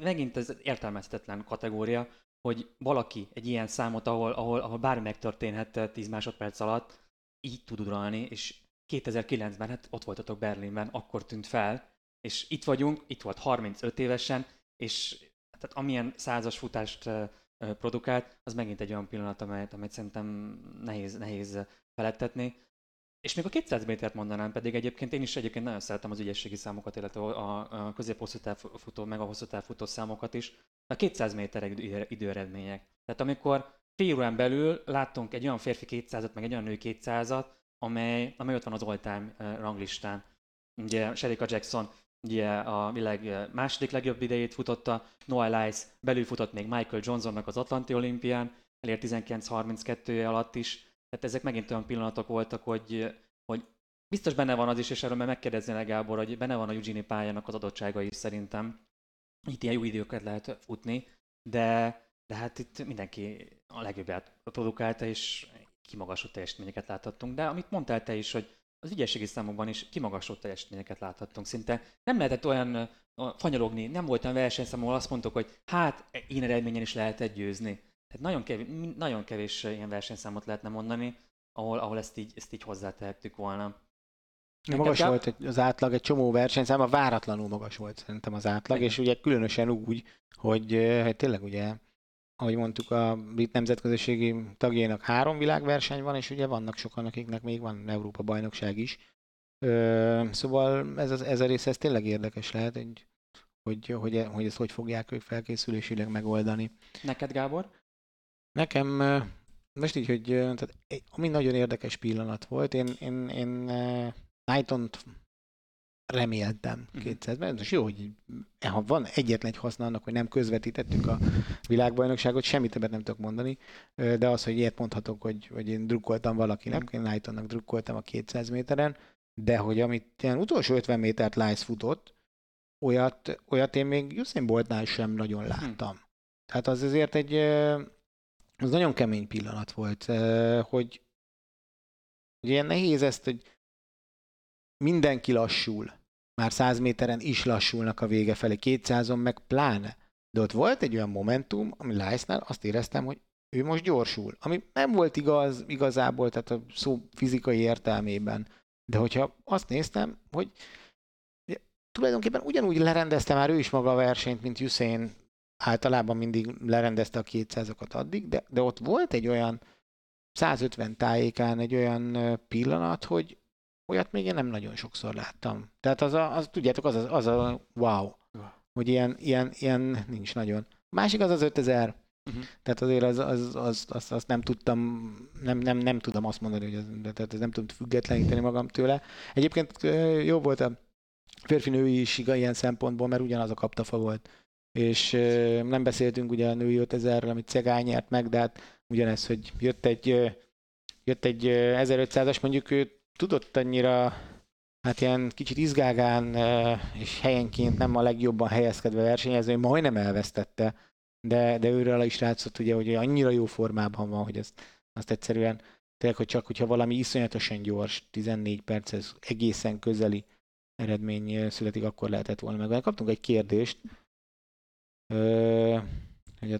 megint ez értelmezhetetlen kategória, hogy valaki egy ilyen számot, ahol, ahol, ahol bármi megtörténhet 10 másodperc alatt, így tud uralni, és 2009-ben, hát ott voltatok Berlinben, akkor tűnt fel, és itt vagyunk, itt volt 35 évesen, és tehát amilyen százas futást produkált, az megint egy olyan pillanat, amelyet, amelyet szerintem nehéz, nehéz felettetni. És még a 200 métert mondanám, pedig egyébként én is egyébként nagyon szeretem az ügyességi számokat, illetve a, a futó, meg a hosszú futó számokat is. A 200 méter idő, időeredmények. Tehát amikor fél órán belül láttunk egy olyan férfi 200-at, meg egy olyan nő 200-at, amely, amely ott van az all-time ranglistán. Ugye Sherika Jackson ugye a világ második legjobb idejét futotta, Noah Lyles belül futott még Michael Johnsonnak az Atlanti olimpián, elért 19.32 alatt is. Tehát ezek megint olyan pillanatok voltak, hogy, hogy biztos benne van az is, és erről meg megkérdezni Gábor, hogy benne van a Eugenie pályának az adottsága is szerintem. Itt ilyen jó időket lehet futni, de, de hát itt mindenki a legjobbját produkálta, és kimagasló teljesítményeket láthattunk, de amit mondtál te is, hogy az ügyességi számokban is kimagasló teljesítményeket láthattunk. Szinte nem lehetett olyan fanyalogni, nem volt olyan versenyszám, ahol azt mondtuk, hogy hát én eredményen is lehetett győzni. Tehát nagyon kevés, nagyon kevés ilyen versenyszámot lehetne mondani, ahol, ahol ezt, így, ezt így hozzátehettük volna. Nekem magas volt az átlag, egy csomó versenyszám, a váratlanul magas volt szerintem az átlag, Igen. és ugye különösen úgy, hogy, hogy tényleg ugye ahogy mondtuk, a brit nemzetközösségi tagjainak három világverseny van, és ugye vannak sokan, akiknek még van Európa bajnokság is. Ö, szóval ez, az, ez a rész ez tényleg érdekes lehet, hogy, hogy, hogy, hogy ezt hogy fogják ők felkészülésileg megoldani. Neked, Gábor? Nekem most így, hogy tehát, ami nagyon érdekes pillanat volt, én, én, én ö, Knighton-t reméltem Mhm. 200-ben. Most jó, hogy ha van egyetlen egy haszna annak, hogy nem közvetítettük a világbajnokságot, semmit többet nem tudok mondani, de az, hogy ilyet mondhatok, hogy, hogy én drukkoltam valakinek, Mhm. én Knightonnak drukkoltam a 200 méteren, de hogy amit ilyen utolsó 50 métert Lice futott, olyat, olyat én még Usain Boltnál sem nagyon láttam. Tehát az azért egy, az nagyon kemény pillanat volt, hogy, hogy ilyen nehéz ezt, hogy mindenki lassul. Már 100 méteren is lassulnak a vége felé, 200-on meg pláne. De ott volt egy olyan momentum, ami Lice-nál azt éreztem, hogy ő most gyorsul. Ami nem volt igaz igazából, tehát a szó fizikai értelmében. De hogyha azt néztem, hogy tulajdonképpen ugyanúgy lerendezte már ő is maga a versenyt, mint Usain általában mindig lerendezte a 200-akat addig, de, de ott volt egy olyan 150 tájékán egy olyan pillanat, hogy olyat még én nem nagyon sokszor láttam. Tehát az, a, az tudjátok, az, a, az a wow, hogy ilyen, ilyen, ilyen nincs nagyon. A másik az az 5000, Uh-huh. tehát azért az, az, az, az, azt nem tudtam, nem, nem, nem tudom azt mondani, hogy de, tehát ez nem tudom függetleníteni magam tőle. Egyébként jó volt a férfi-női is ilyen szempontból, mert ugyanaz a kaptafa volt. És nem beszéltünk ugye a női 5000-ről, amit Cegány nyert meg, de hát ugyanez, hogy jött egy, jött egy ö, 1500-as, mondjuk ő tudott annyira hát ilyen kicsit izgágán és helyenként nem a legjobban helyezkedve versenyezni, majdnem elvesztette, de, de őről is látszott ugye, hogy annyira jó formában van, hogy ezt, azt egyszerűen tényleg, hogy csak hogyha valami iszonyatosan gyors, 14 perc, ez egészen közeli eredmény születik, akkor lehetett volna meg. Kaptunk egy kérdést, ö, hogy a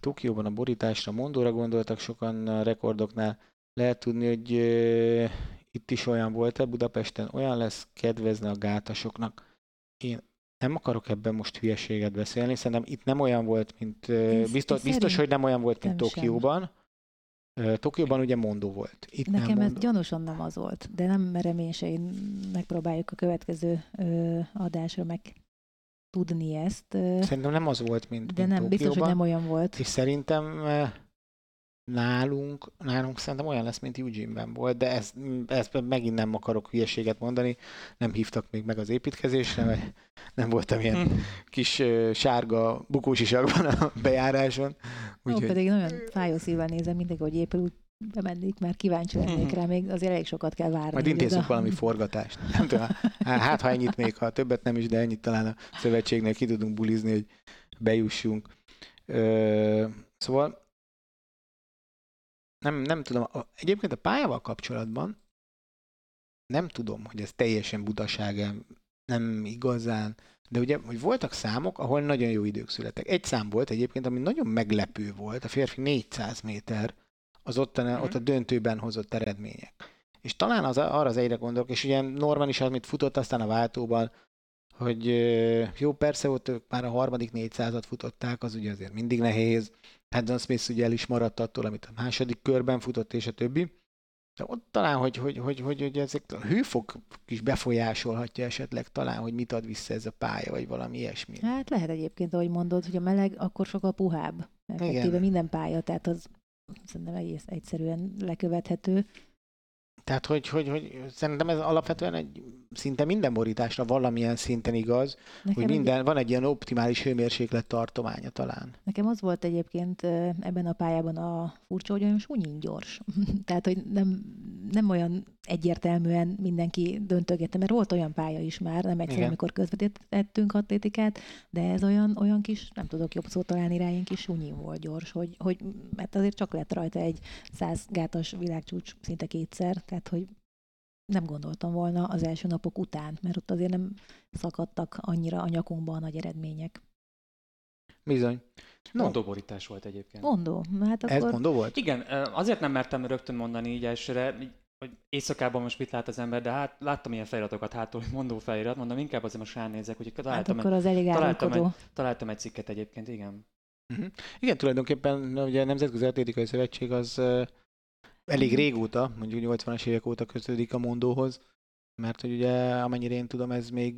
Tokióban a borításra, Mondóra gondoltak sokan a rekordoknál. Lehet tudni, hogy ö, itt is olyan volt-e, Budapesten olyan lesz, kedvezne a gátasoknak. Én nem akarok ebben most hülyeséget beszélni, szerintem itt nem olyan volt, mint Én biztos, biztos, hogy nem olyan volt, mint. Tokióban. Tokióban ugye Mondó volt. Itt Nekem nem ez gyanúsan nem az volt, de nem merem én se, én megpróbáljuk a következő ö, adásra meg tudni ezt, ö, Szerintem nem az volt, mint, de mint nem, biztos, hogy Tokióban. nem olyan volt. És szerintem nálunk, nálunk szerintem olyan lesz, mint Eugene-ben volt, de ezt, ezt megint nem akarok hülyeséget mondani, nem hívtak még meg az építkezésre, mert nem voltam ilyen Hm. kis sárga bukósisakban a bejáráson. Ó, Úgyhogy pedig nagyon fájó szívvel nézem mindenki, hogy épül úgy bemennék, mert kíváncsi lennék rá, még azért elég sokat kell várni. majd hogy intézzünk oda- valami forgatást. Nem tudom, hát hát, ha ennyit még, ha többet nem is, de ennyit talán a szövetségnél ki tudunk bulizni, hogy bejussunk. Ö, szóval nem, nem tudom, a- egyébként a pályával kapcsolatban nem tudom, hogy ez teljesen butaság nem igazán, de ugye, hogy voltak számok, ahol nagyon jó idők születtek. Egy szám volt egyébként, ami nagyon meglepő volt, a férfi 400 méter, az ott a, Mhm. ott a döntőben hozott eredmények. És talán az, arra az egyre gondolok, és ugye Norman is amit futott aztán a váltóban, hogy jó, persze ott ők már a harmadik 400-at futották, az ugye azért mindig nehéz. Haddon Smith ugye el is maradt attól, amit a második körben futott, és a többi. De ott talán, hogy, hogy, hogy, hogy, hogy ezek a hőfok is befolyásolhatja esetleg talán, hogy mit ad vissza ez a pálya, vagy valami ilyesmi. Hát lehet egyébként, ahogy mondod, hogy a meleg akkor sokkal puhább. Effektíve minden pálya, tehát az szerintem egész egyszerűen lekövethető. Tehát, hogy, hogy, hogy szerintem ez alapvetően egy szinte minden borításra valamilyen szinten igaz, Nekem, hogy egy- minden, van egy ilyen optimális hőmérséklet tartománya talán. nekem az volt egyébként ebben a pályában a furcsa, hogy olyan sunyin gyors. Tehát, hogy nem, nem olyan egyértelműen mindenki döntögette, mert volt olyan pálya is már, nem egyszer, Igen. amikor közvetítettünk atlétikát, de ez olyan, olyan kis, nem tudok jobb szót találni rá, ilyen kis sunyin volt gyors, hogy, hogy mert azért csak lett rajta egy száz gátas világcsúcs szinte kétszer, tehát hogy nem gondoltam volna az első napok után, mert ott azért nem szakadtak annyira a nyakunkba a nagy eredmények. Bizony. No, Mondóborítás volt egyébként. Mondó, hát ez akkor mondó volt? Igen, azért nem mertem rögtön mondani így elsőre, hogy éjszakában most mit lát az ember, de hát láttam ilyen feliratokat hátul, hogy mondó felirat, mondom, inkább azért most ránézek, úgyhogy hát találtam, akkor az elég találtam árulkodó. találtam egy cikket egyébként, igen. Uh-huh. Igen, tulajdonképpen ugye a Nemzetközi Atlétikai Szövetség az uh, elég régóta, mondjuk 80-as évek óta kötődik a Mondóhoz, mert hogy ugye, amennyire én tudom, ez még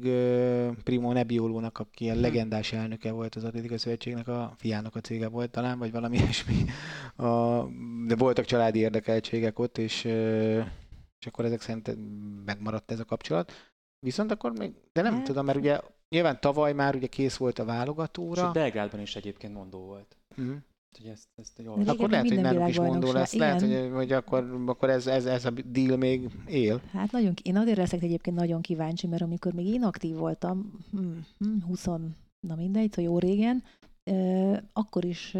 Primo Nebbiolónak, aki a legendás elnöke volt az Atlétikai Szövetségnek, a fiának a cége volt talán, vagy valami ilyesmi. A, de voltak családi érdekeltségek ott, és, és akkor ezek szerint megmaradt ez a kapcsolat. Viszont akkor még, de nem Hát- tudom, mert ugye nyilván tavaly már ugye kész volt a válogatóra. Sőt, Belgrádban is egyébként mondó volt. Mhm. Úgyhogy ezt, ezt De olvastam. Akkor lehet, hogy náluk is mondó lesz. Lehet, Igen. hogy, hogy akkor, akkor ez, ez, ez a deal még él. Hát nagyon, én azért leszek egyébként nagyon kíváncsi, mert amikor még én aktív voltam, hm, hm, 20, na mindegy, szóval jó régen, akkor is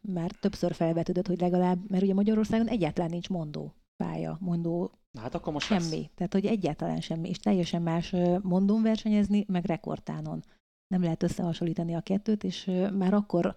már többször felvetődött, hogy legalább, mert ugye Magyarországon egyáltalán nincs mondó pálya, mondó hát akkor most semmi. lesz. Tehát, hogy egyáltalán semmi, és teljesen más mondón versenyezni, meg rekordtánon. Nem lehet összehasonlítani a kettőt, és már akkor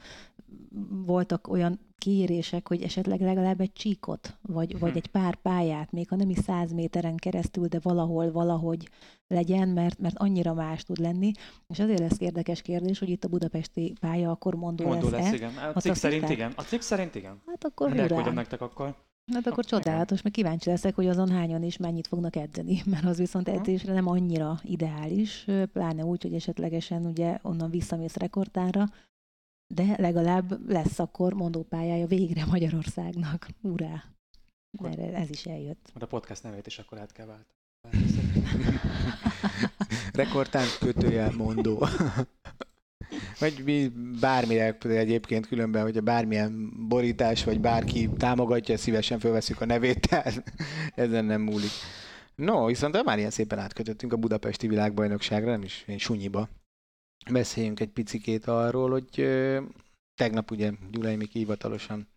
voltak olyan kérések, hogy esetleg legalább egy csíkot, vagy, vagy Mhm. egy pár pályát, még ha nem is száz méteren keresztül, de valahol, valahogy legyen, mert, mert annyira más tud lenni. És azért lesz érdekes kérdés, hogy itt a budapesti pálya akkor mondó, Mondó lesz-e. lesz, igen. A Azt cikk szerint igen. A cikk szerint igen. Hát akkor Hát hurrá. elküldöm nektek akkor. Hát akkor csodálatos, mert kíváncsi leszek, hogy azon hányan is mennyit fognak edzeni, mert az viszont Aha. edzésre nem annyira ideális, pláne úgy, hogy esetlegesen ugye onnan visszamész rekordtára, de legalább lesz akkor mondópályája végre Magyarországnak. Urá! Erre ez is eljött. Majd a podcast nevét is akkor át kell váltani. Rekordtán kötőjel mondó. Vagy mi bármire egyébként különben, hogyha bármilyen borítás, vagy bárki támogatja, szívesen fölveszünk a nevét, tehát ezen nem múlik. No, viszont már ilyen szépen átkötöttünk a budapesti világbajnokságra, nem is én sunyiba. Beszéljünk egy picikét arról, hogy ö, tegnap ugye Gyulai Miki hivatalosan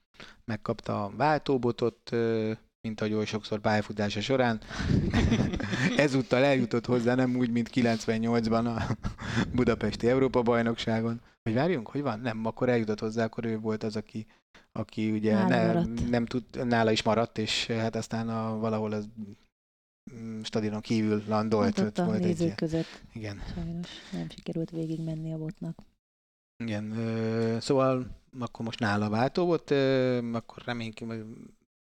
megkapta a váltóbotot, ö, mint ahogy oly sokszor pályafutása során. Ezúttal eljutott hozzá, nem úgy, mint 98-ban a budapesti Európa-bajnokságon. Hogy várjunk, hogy van? Nem, akkor eljutott hozzá, akkor ő volt az, aki, aki ugye ne, nem tud, nála is maradt, és hát aztán a, valahol az stadionon kívül landolt. Hát ott a volt nézők egy, között igen, sajnos nem sikerült végig menni a botnak. igen. Ö, szóval akkor most nála váltó volt, ö, akkor reménykedjük,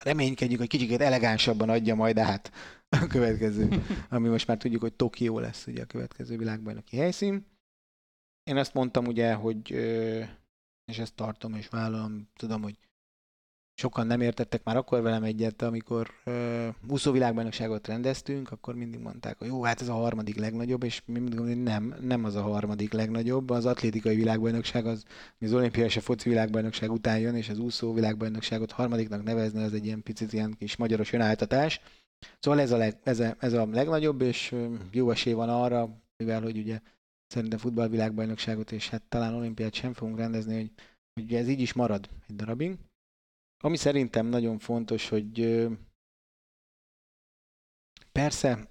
reménykedjük, hogy kicsit elegánsabban adja majd át a következő ami most már tudjuk, hogy Tokió lesz ugye a következő világbajnoki helyszín. Én azt mondtam ugye, hogy, ö, és ezt tartom és vállalom, tudom, hogy sokan nem értettek már akkor velem egyet, amikor uh, úszó világbajnokságot rendeztünk, akkor mindig mondták, hogy jó, hát ez a harmadik legnagyobb, és mi mindig hogy nem, nem az a harmadik legnagyobb, az atlétikai világbajnokság, az, az olimpiai és a foci világbajnokság után jön, és az úszó világbajnokságot harmadiknak nevezni, az egy ilyen picit ilyen kis magyaros önáltatás. Szóval ez a, leg, ez, a, ez a legnagyobb, és jó esély van arra, mivel hogy ugye szerintem futballvilágbajnokságot, és hát talán olimpiát sem fogunk rendezni, hogy, hogy ez így is marad egy darabig. Ami szerintem nagyon fontos, hogy persze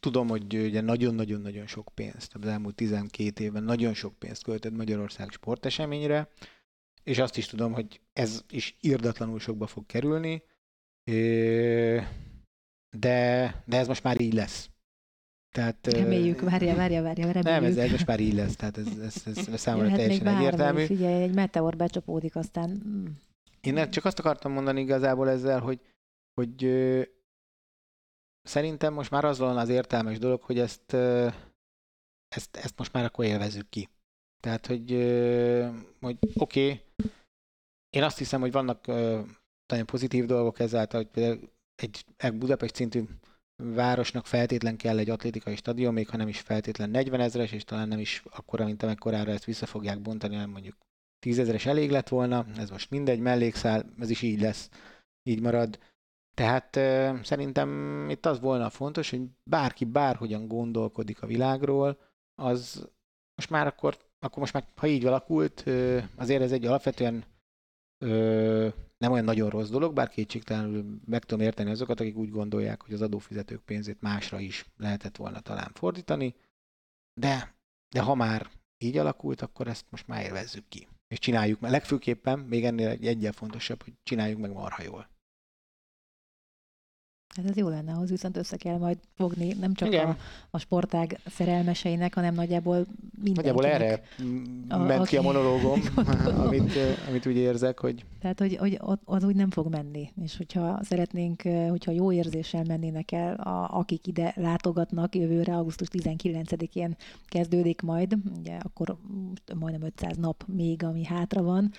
tudom, hogy ugye nagyon-nagyon-nagyon sok pénzt, az elmúlt 12 évben nagyon sok pénzt költött Magyarország sporteseményre, és azt is tudom, hogy ez is irdatlanul sokba fog kerülni, de, de ez most már így lesz. Tehát, Reméljük, várja, várja, várja, reméljük. Nem, ez, ez most már így lesz, tehát ez, ez, ez, ez számomra Jöhet teljesen egyértelmű. Figyelj, egy meteor becsapódik, aztán mm, Én csak azt akartam mondani igazából ezzel, hogy, hogy ö, szerintem most már az van az értelmes dolog, hogy ezt, ö, ezt, ezt most már akkor élvezzük ki. Tehát, hogy, ö, hogy oké, okay, én azt hiszem, hogy vannak ö, nagyon pozitív dolgok ezáltal, hogy például egy, egy Budapest szintű városnak feltétlen kell egy atlétikai stadion, még ha nem is feltétlen 40 ezres, és talán nem is akkora, mint amekkorára ezt vissza fogják bontani, hanem mondjuk 10 ezeres elég lett volna, ez most mindegy, mellékszál, ez is így lesz, így marad. Tehát euh, szerintem itt az volna fontos, hogy bárki bárhogyan gondolkodik a világról, az most már akkor, akkor most már, ha így alakult, euh, azért ez egy alapvetően ö, nem olyan nagyon rossz dolog, bár kétségtelenül meg tudom érteni azokat, akik úgy gondolják, hogy az adófizetők pénzét másra is lehetett volna talán fordítani, de, de ha már így alakult, akkor ezt most már élvezzük ki. És csináljuk meg. Legfőképpen, még ennél egy egyel fontosabb, hogy csináljuk meg marha jól. Hát ez jó lenne, ahhoz viszont össze kell majd fogni nem csak Igen. a, a sportág szerelmeseinek, hanem nagyjából mindenkinek. Nagyjából erre A- ment ki a aki- monológom, amit, amit úgy érzek, hogy Tehát, hogy, hogy az úgy nem fog menni. És hogyha szeretnénk, hogyha jó érzéssel mennének el, a, akik ide látogatnak jövőre, augusztus 19-én kezdődik majd, ugye akkor majdnem 500 nap még, ami hátra van,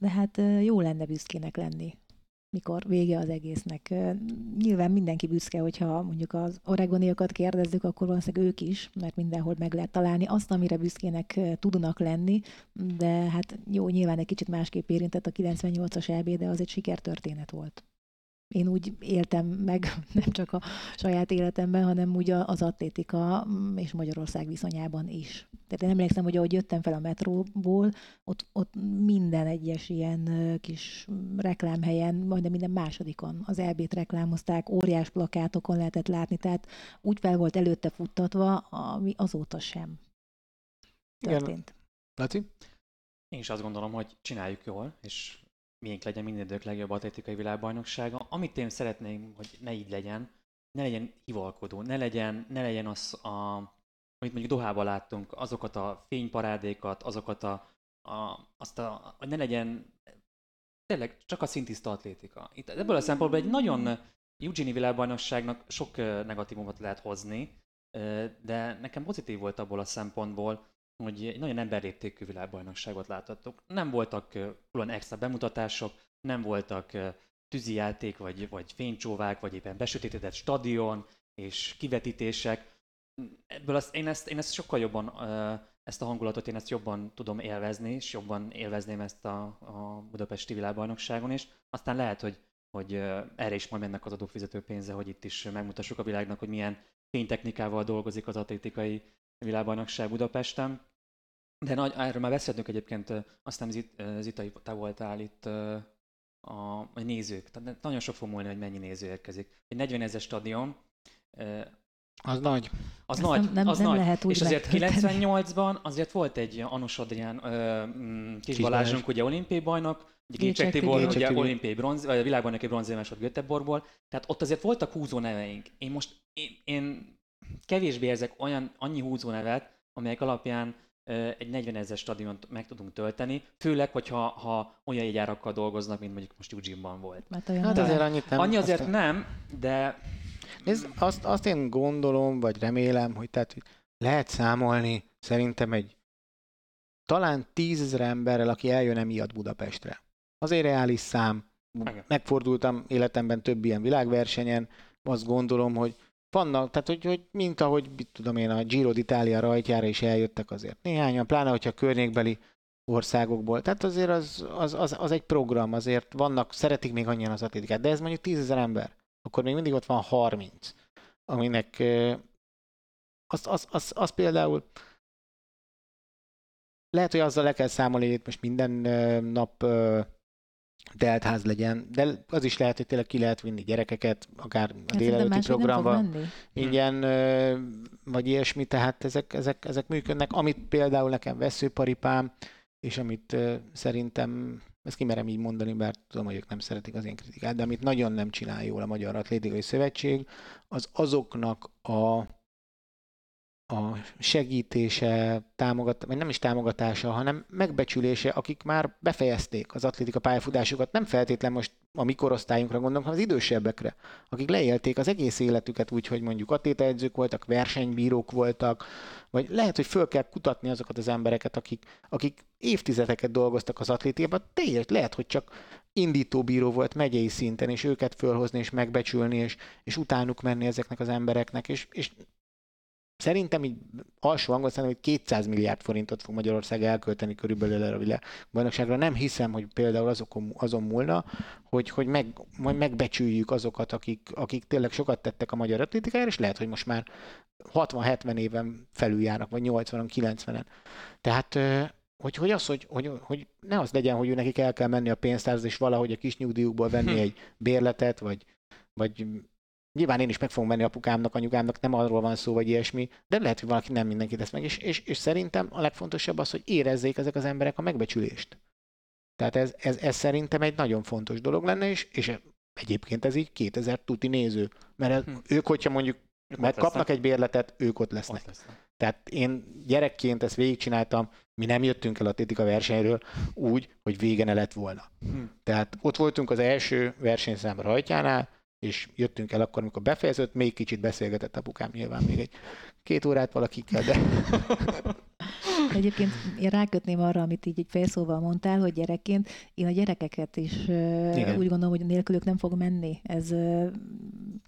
de hát jó lenne büszkének lenni mikor vége az egésznek. Nyilván mindenki büszke, hogyha mondjuk az oregoniakat kérdezzük, akkor valószínűleg ők is, mert mindenhol meg lehet találni azt, amire büszkének tudnak lenni, de hát jó, nyilván egy kicsit másképp érintett a 98-as EB, de az egy sikertörténet volt. Én úgy éltem meg, nem csak a saját életemben, hanem úgy az atlétika mm, és Magyarország viszonyában is. Tehát én emlékszem, hogy ahogy jöttem fel a metróból, ott, ott minden egyes ilyen kis reklámhelyen, majdnem minden másodikon az EB-t reklámozták, óriás plakátokon lehetett látni, tehát úgy fel volt előtte futtatva, ami azóta sem Igen. történt. Laci? Én is azt gondolom, hogy csináljuk jól, és miénk legyen minden idők legjobb atlétikai világbajnoksága. Amit én szeretném, hogy ne így legyen, ne legyen hivalkodó, ne legyen, ne legyen az, a, amit mondjuk Dohában láttunk, azokat a fényparádékat, azokat a, a, azt a, hogy ne legyen tényleg csak a szintiszta atlétika. Itt ebből a szempontból egy nagyon Eugenie világbajnokságnak sok negatívumot lehet hozni, de nekem pozitív volt abból a szempontból, hogy egy nagyon emberléptékű világbajnokságot láthattuk. Nem voltak külön extra bemutatások, nem voltak tűzijáték, vagy, vagy fénycsóvák, vagy éppen besötétedett stadion, és kivetítések. Ebből azt, én, ezt, én ezt sokkal jobban, ezt a hangulatot én ezt jobban tudom élvezni, és jobban élvezném ezt a, a Budapesti világbajnokságon is. Aztán lehet, hogy, hogy erre is majd mennek az adófizető pénze, hogy itt is megmutassuk a világnak, hogy milyen fénytechnikával dolgozik az atlétikai világbajnokság Budapesten. De nagy, erről már beszéltünk egyébként, ö, azt hiszem Zit, ö, Zita, te voltál itt a, a nézők. Tehát nagyon sok fog múlni, hogy mennyi néző érkezik. Egy 40 ezer stadion, Az nagy. az Ezt nagy, nem- nem- az nem nagy. lehet úgy És azért megtölteni. 98-ban azért volt egy Anus Adrián, Kis Kis Balázsunk, Balázs. ugye olimpiai bajnok, ugye Gécsek Gécsek ugye olimpiai bronz, vagy világbajnoki bronzérmes volt Göteborgból, tehát ott azért voltak húzó neveink. Én most, én, én kevésbé érzek olyan, annyi húzó nevet, amelyek alapján egy 40 ezer stadiont meg tudunk tölteni, főleg, hogyha ha olyan jegyárakkal dolgoznak, mint mondjuk most Eugene-ban volt. Mert olyan Hát azért annyit nem. Annyi azért azt, nem, de Nézd, azt, azt én gondolom, vagy remélem, hogy tehát hogy lehet számolni szerintem egy talán tízezer emberrel, aki eljön emiatt Budapestre. Az egy reális szám. Megfordultam életemben több ilyen világversenyen, azt gondolom, hogy vannak, tehát hogy, hogy mint ahogy, mit tudom én, a Giro d'Italia rajtjára is eljöttek azért néhányan, pláne hogyha környékbeli országokból. Tehát azért az, az, az, az egy program, azért vannak, szeretik még annyian az atlétikát, de ez mondjuk tízezer ember. Akkor még mindig ott van 30, aminek az, az, az, az például lehet, hogy azzal le kell számolni, hogy itt most minden nap teltház legyen, de az is lehet, hogy tényleg ki lehet vinni gyerekeket, akár a délelőtti programba. ingyen, ö, vagy ilyesmi, tehát ezek, ezek, ezek működnek. Amit például nekem veszőparipám, és amit szerintem, ezt kimerem így mondani, bár tudom, hogy ők nem szeretik az én kritikát, de amit nagyon nem csinál jól a Magyar Atlétikai Szövetség, az azoknak a, a segítése, támogat, vagy nem is támogatása, hanem megbecsülése, akik már befejezték az atlétika pályafutásukat, nem feltétlen most a mi korosztályunkra gondolunk, hanem az idősebbekre, akik leélték az egész életüket úgy, hogy mondjuk atlétaedzők voltak, versenybírók voltak, vagy lehet, hogy föl kell kutatni azokat az embereket, akik, akik évtizedeket dolgoztak az atlétikában, tényleg lehet, hogy csak indítóbíró volt megyei szinten, és őket fölhozni, és megbecsülni, és, és utánuk menni ezeknek az embereknek, és, és szerintem így alsó hangon szerintem, hogy 200 milliárd forintot fog Magyarország elkölteni körülbelül erre a világbajnokságra. Nem hiszem, hogy például azokon, azon múlna, hogy, hogy meg, majd megbecsüljük azokat, akik, akik tényleg sokat tettek a magyar atlétikájára, és lehet, hogy most már 60-70 éven felül járnak, vagy 80 90-en. Tehát hogy, hogy az, hogy, hogy, hogy ne az legyen, hogy ő nekik el kell menni a pénztárhoz, és valahogy a kis nyugdíjukból venni egy bérletet, vagy, vagy nyilván én is meg fogom venni apukámnak, anyukámnak, nem arról van szó, vagy ilyesmi, de lehet, hogy valaki nem mindenki tesz meg, és, és, és szerintem a legfontosabb az, hogy érezzék ezek az emberek a megbecsülést. Tehát ez, ez, ez szerintem egy nagyon fontos dolog lenne, és, és egyébként ez így 2000 tuti néző. Mert ez, Hm. ők, hogyha mondjuk Ők megkapnak egy bérletet, ők ott lesznek. Ott lesznek. Tehát én gyerekként ezt végigcsináltam, mi nem jöttünk el atlétika versenyről úgy, hogy vége ne lett volna. Hm. Tehát ott voltunk az első versenyszám rajtjánál, és jöttünk el akkor, amikor befejeződött, még kicsit beszélgetett apukám nyilván még egy két órát valakikkel, de Egyébként én rákötném arra, amit így egy félszóval mondtál, hogy gyerekként, én a gyerekeket is Igen. úgy gondolom, hogy nélkülük nem fog menni. Ez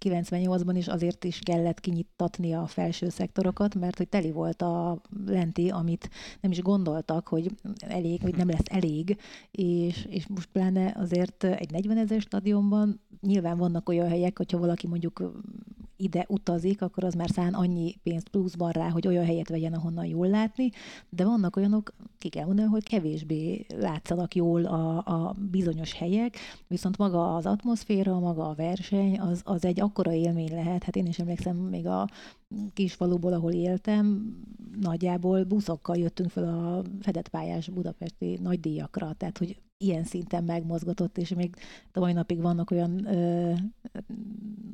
98-ban is azért is kellett kinyittatni a felső szektorokat, mert hogy teli volt a lenti, amit nem is gondoltak, hogy elég, hogy nem lesz elég, és, és most pláne azért egy 40 ezer stadionban nyilván vannak olyan helyek, hogyha valaki mondjuk ide utazik, akkor az már szán annyi pénzt pluszban rá, hogy olyan helyet vegyen, ahonnan jól látni, de vannak olyanok, ki kell mondani, hogy kevésbé látszanak jól a, a bizonyos helyek, viszont maga az atmoszféra, maga a verseny, az, az egy akkora élmény lehet. Hát én is emlékszem még a kisfaluból, ahol éltem, nagyjából buszokkal jöttünk fel a fedett pályás budapesti nagydíjakra, tehát hogy ilyen szinten megmozgatott, és még a mai napig vannak olyan ö,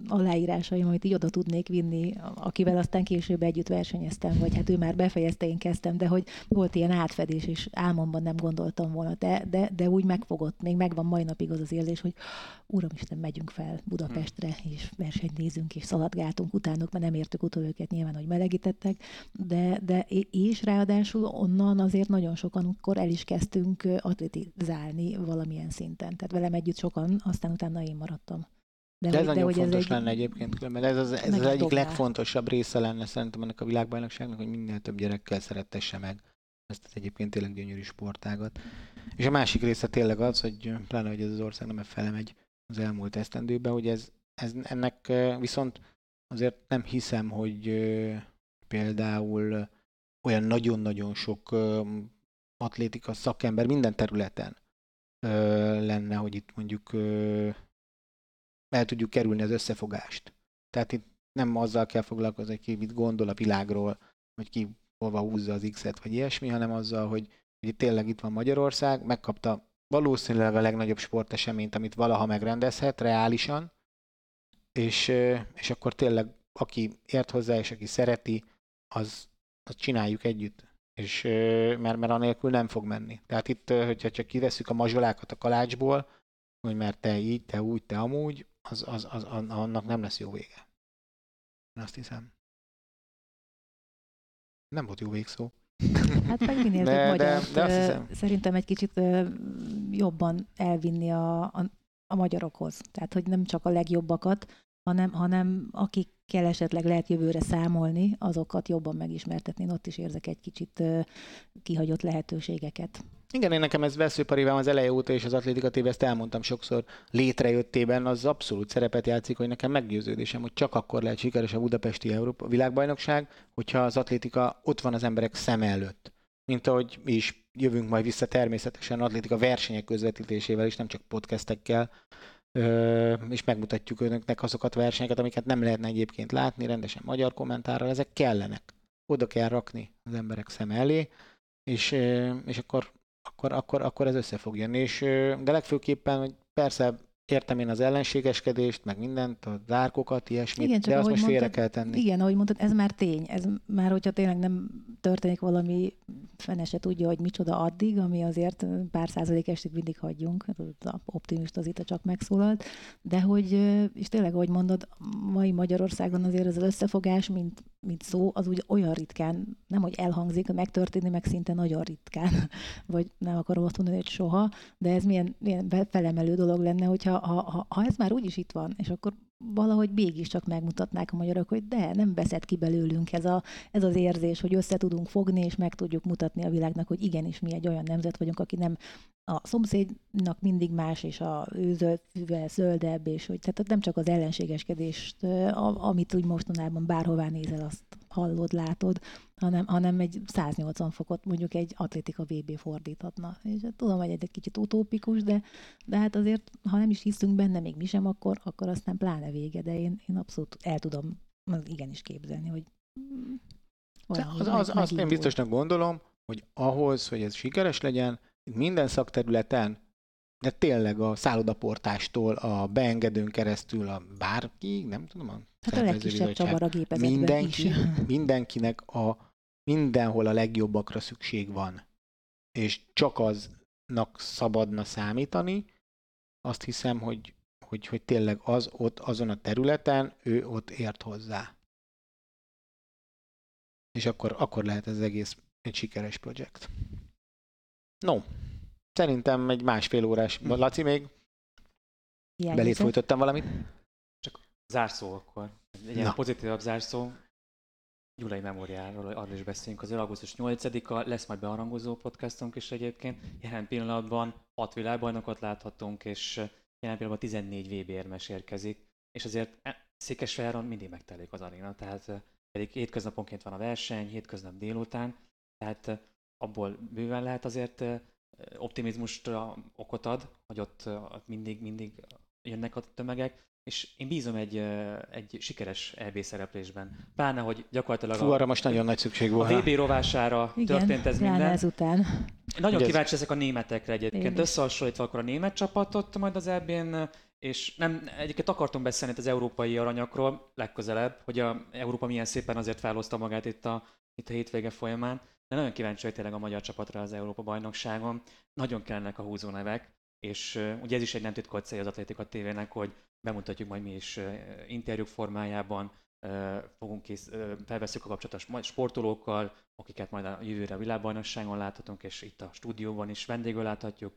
aláírásaim, amit így oda tudnék vinni, akivel aztán később együtt versenyeztem, vagy hát ő már befejezte, én kezdtem, de hogy volt ilyen átfedés, és álmomban nem gondoltam volna, de, de, de úgy megfogott, még megvan mai napig az az érzés, hogy Uramisten, megyünk fel Budapestre, és versenyt nézünk, és szaladgáltunk utánuk, mert nem értük utol őket nyilván, hogy melegítettek, de, de és ráadásul onnan azért nagyon sokan akkor el is kezdtünk atletizálni valamilyen szinten. Tehát velem együtt sokan, aztán utána én maradtam. De ez hogy- nagyon fontos egy- lenne egyébként, különben ez az, ez az egyik dobná. legfontosabb része lenne szerintem ennek a világbajnokságnak, hogy minél több gyerekkel szerettesse meg ezt az egyébként tényleg gyönyörű sportágat. És a másik része tényleg az, hogy pláne, hogy ez az ország nem felemegy az elmúlt esztendőben, hogy ez, ez ennek viszont azért nem hiszem, hogy például olyan nagyon-nagyon sok atlétika szakember minden területen lenne, hogy itt mondjuk el tudjuk kerülni az összefogást. Tehát itt nem azzal kell foglalkozni, hogy ki mit gondol a világról, hogy ki hova húzza az X-et, vagy ilyesmi, hanem azzal, hogy, hogy itt tényleg itt van Magyarország, megkapta valószínűleg a legnagyobb sporteseményt, amit valaha megrendezhet, reálisan, és, és akkor tényleg aki ért hozzá, és aki szereti, az, az csináljuk együtt. És, mert, mert anélkül nem fog menni. Tehát itt, hogyha csak kivesszük a mazsolákat a kalácsból, hogy mert te így, te úgy, te amúgy, az, az, az, annak nem lesz jó vége. Én azt hiszem. Nem volt jó végszó. Hát meg minél De- több de- magyart, de azt hiszem. szerintem egy kicsit jobban elvinni a, a, a magyarokhoz. Tehát, hogy nem csak a legjobbakat, hanem, hanem akikkel esetleg lehet jövőre számolni, azokat jobban megismertetni. Én ott is érzek egy kicsit kihagyott lehetőségeket. Igen, én nekem ez veszőparivám az eleje óta, és az atlétika TV, ezt elmondtam sokszor, létrejöttében az abszolút szerepet játszik, hogy nekem meggyőződésem, hogy csak akkor lehet sikeres a budapesti Európa világbajnokság, hogyha az atlétika ott van az emberek szem előtt. Mint ahogy mi is jövünk majd vissza természetesen atlétika versenyek közvetítésével, és nem csak podcastekkel, és megmutatjuk önöknek azokat a versenyeket, amiket nem lehetne egyébként látni, rendesen magyar kommentárral, ezek kellenek. Oda kell rakni az emberek szem elé, és, és akkor akkor, akkor, akkor ez össze fog jönni. És, de legfőképpen, hogy persze értem én az ellenségeskedést, meg mindent, a zárkokat, ilyesmit, Igen, csak de azt most félre kell tenni. Igen, ahogy mondtad, ez már tény. Ez már, hogyha tényleg nem történik valami, fene se tudja, hogy micsoda addig, ami azért pár százalék estig mindig hagyjunk. Az optimista az itt csak megszólalt. De hogy, és tényleg, ahogy mondod, mai Magyarországon azért az összefogás, mint, mint szó, az úgy olyan ritkán, nem hogy elhangzik, megtörténni, meg szinte nagyon ritkán. Vagy nem akarom azt mondani, hogy soha, de ez milyen, milyen felemelő dolog lenne, hogyha ha, ha, ha ez már úgyis itt van, és akkor valahogy mégiscsak megmutatnák a magyarok, hogy de, nem veszed ki belőlünk ez, a, ez az érzés, hogy össze tudunk fogni, és meg tudjuk mutatni a világnak, hogy igenis mi egy olyan nemzet vagyunk, aki nem a szomszédnak mindig más, és a ő zöldebb, és hogy tehát nem csak az ellenségeskedést, amit úgy mostanában bárhová nézel, azt hallod, látod, hanem, hanem egy 180 fokot mondjuk egy atlétika VB fordíthatna. És hát tudom, hogy egy kicsit utópikus, de, de hát azért, ha nem is hiszünk benne, még mi sem, akkor, akkor aztán pláne vége, de én, én abszolút el tudom igenis képzelni, hogy az, meg- az, azt én biztosnak gondolom, hogy ahhoz, hogy ez sikeres legyen, minden szakterületen de tényleg a szállodaportástól, a beengedőn keresztül, a bárki, nem tudom, a Hát a legkisebb csavar a gépezetben mindenki, is. mindenkinek a mindenhol a legjobbakra szükség van. És csak aznak szabadna számítani, azt hiszem, hogy, hogy, hogy tényleg az ott, azon a területen, ő ott ért hozzá. És akkor, akkor lehet ez egész egy sikeres projekt. No, szerintem egy másfél órás. Laci, még belét Hiányzott. folytottam valamit? Zárszó akkor. Egy ilyen pozitívabb zárszó. Gyulai Memóriáról arról is beszélünk. Azért augusztus 8-a lesz majd bearangozó podcastunk is egyébként. Jelen pillanatban hat világbajnokot láthatunk, és jelen pillanatban 14 VB érmes érkezik. És azért e- Székesfejáron mindig megtelik az aréna, tehát eh, pedig hétköznaponként van a verseny, hétköznap délután, tehát eh, abból bőven lehet azért optimizmust eh, okot ad, hogy ott ott mindig, mindig jönnek a tömegek, és én bízom egy, egy sikeres EB szereplésben. Pláne, hogy gyakorlatilag Fú, arra most nagyon nagy szükség a volna. VB rovására Igen, történt ez minden. ezután. Nagyon Ugye ez- kíváncsi ezek a németekre egyébként. Én is. Összehasonlítva akkor a német csapatot majd az EB-n, és nem, egyébként akartunk beszélni itt az európai aranyakról legközelebb, hogy a Európa milyen szépen azért felhozta magát itt a, itt a hétvége folyamán, de nagyon kíváncsi vagy tényleg a magyar csapatra az Európa bajnokságon. Nagyon kellenek a húzó nevek, és ugye ez is egy nem titkolt célja az Atlétika TV-nek, hogy bemutatjuk majd mi is interjúk formájában, fogunk kész, felveszünk a kapcsolatos sportolókkal, akiket majd a jövőre a világbajnokságon láthatunk, és itt a stúdióban is vendégül láthatjuk,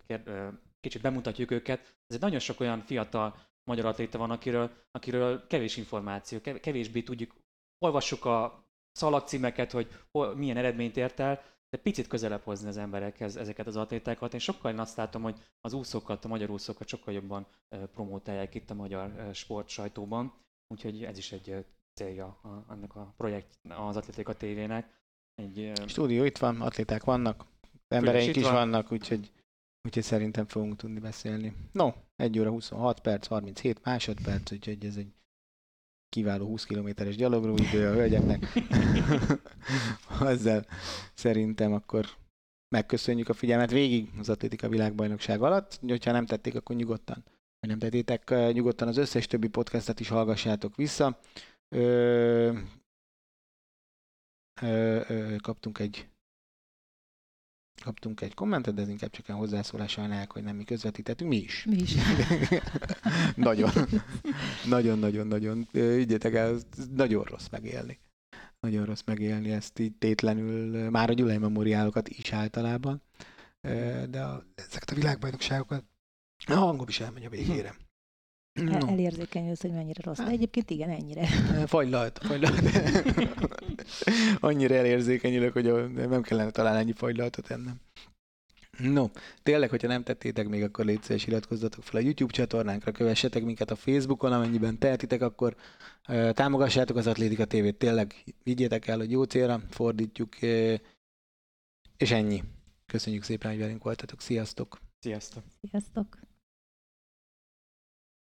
kicsit bemutatjuk őket. Ez egy nagyon sok olyan fiatal magyar atléta van, akiről, akiről kevés információ, kev- kevésbé tudjuk, olvassuk a szalagcímeket, hogy hol, milyen eredményt ért el, de picit közelebb hozni az emberekhez ezeket az atlétákat. Én sokkal én azt látom, hogy az úszókat, a magyar úszókat sokkal jobban ö, promótálják itt a magyar sport sajtóban, úgyhogy ez is egy célja a, annak a projekt az Atlétika TV-nek. Egy, Stúdió itt van, atléták vannak, embereink is van. vannak, úgyhogy, úgyhogy szerintem fogunk tudni beszélni. No, 1 óra 26 perc, 37 másodperc, úgyhogy ez egy kiváló 20 kilométeres gyalogló idő a hölgyeknek. Ezzel szerintem akkor megköszönjük a figyelmet végig az atlétika világbajnokság alatt. Hogyha nem tették, akkor nyugodtan, vagy nem tettétek, eh, nyugodtan az összes többi podcastet is hallgassátok vissza. Ö, ö, ö, kaptunk egy kaptunk egy kommentet, de ez inkább csak egy hozzászólás sajnálják, hogy nem mi közvetítettünk, mi is. Mi is. nagyon, nagyon, nagyon, nagyon, ügyetek el, nagyon rossz megélni. Nagyon rossz megélni ezt így tétlenül, már a Gyulai memoriálokat is általában, de a, ezeket a világbajnokságokat a hangom is elmegy a végére. No. elérzékenyülsz, hogy mennyire rossz. De egyébként igen, ennyire. Fagylalt, fagylalt. Annyira elérzékenyülök, hogy nem kellene talán ennyi fagylaltot ennem. No, tényleg, hogyha nem tettétek még, akkor légy szíves, iratkozzatok fel a YouTube csatornánkra, kövessetek minket a Facebookon, amennyiben tehetitek, akkor ö, támogassátok az Atlétika TV-t, tényleg vigyétek el, hogy jó célra fordítjuk, ö, és ennyi. Köszönjük szépen, hogy velünk voltatok. Sziasztok! Sziasztok! Sziasztok!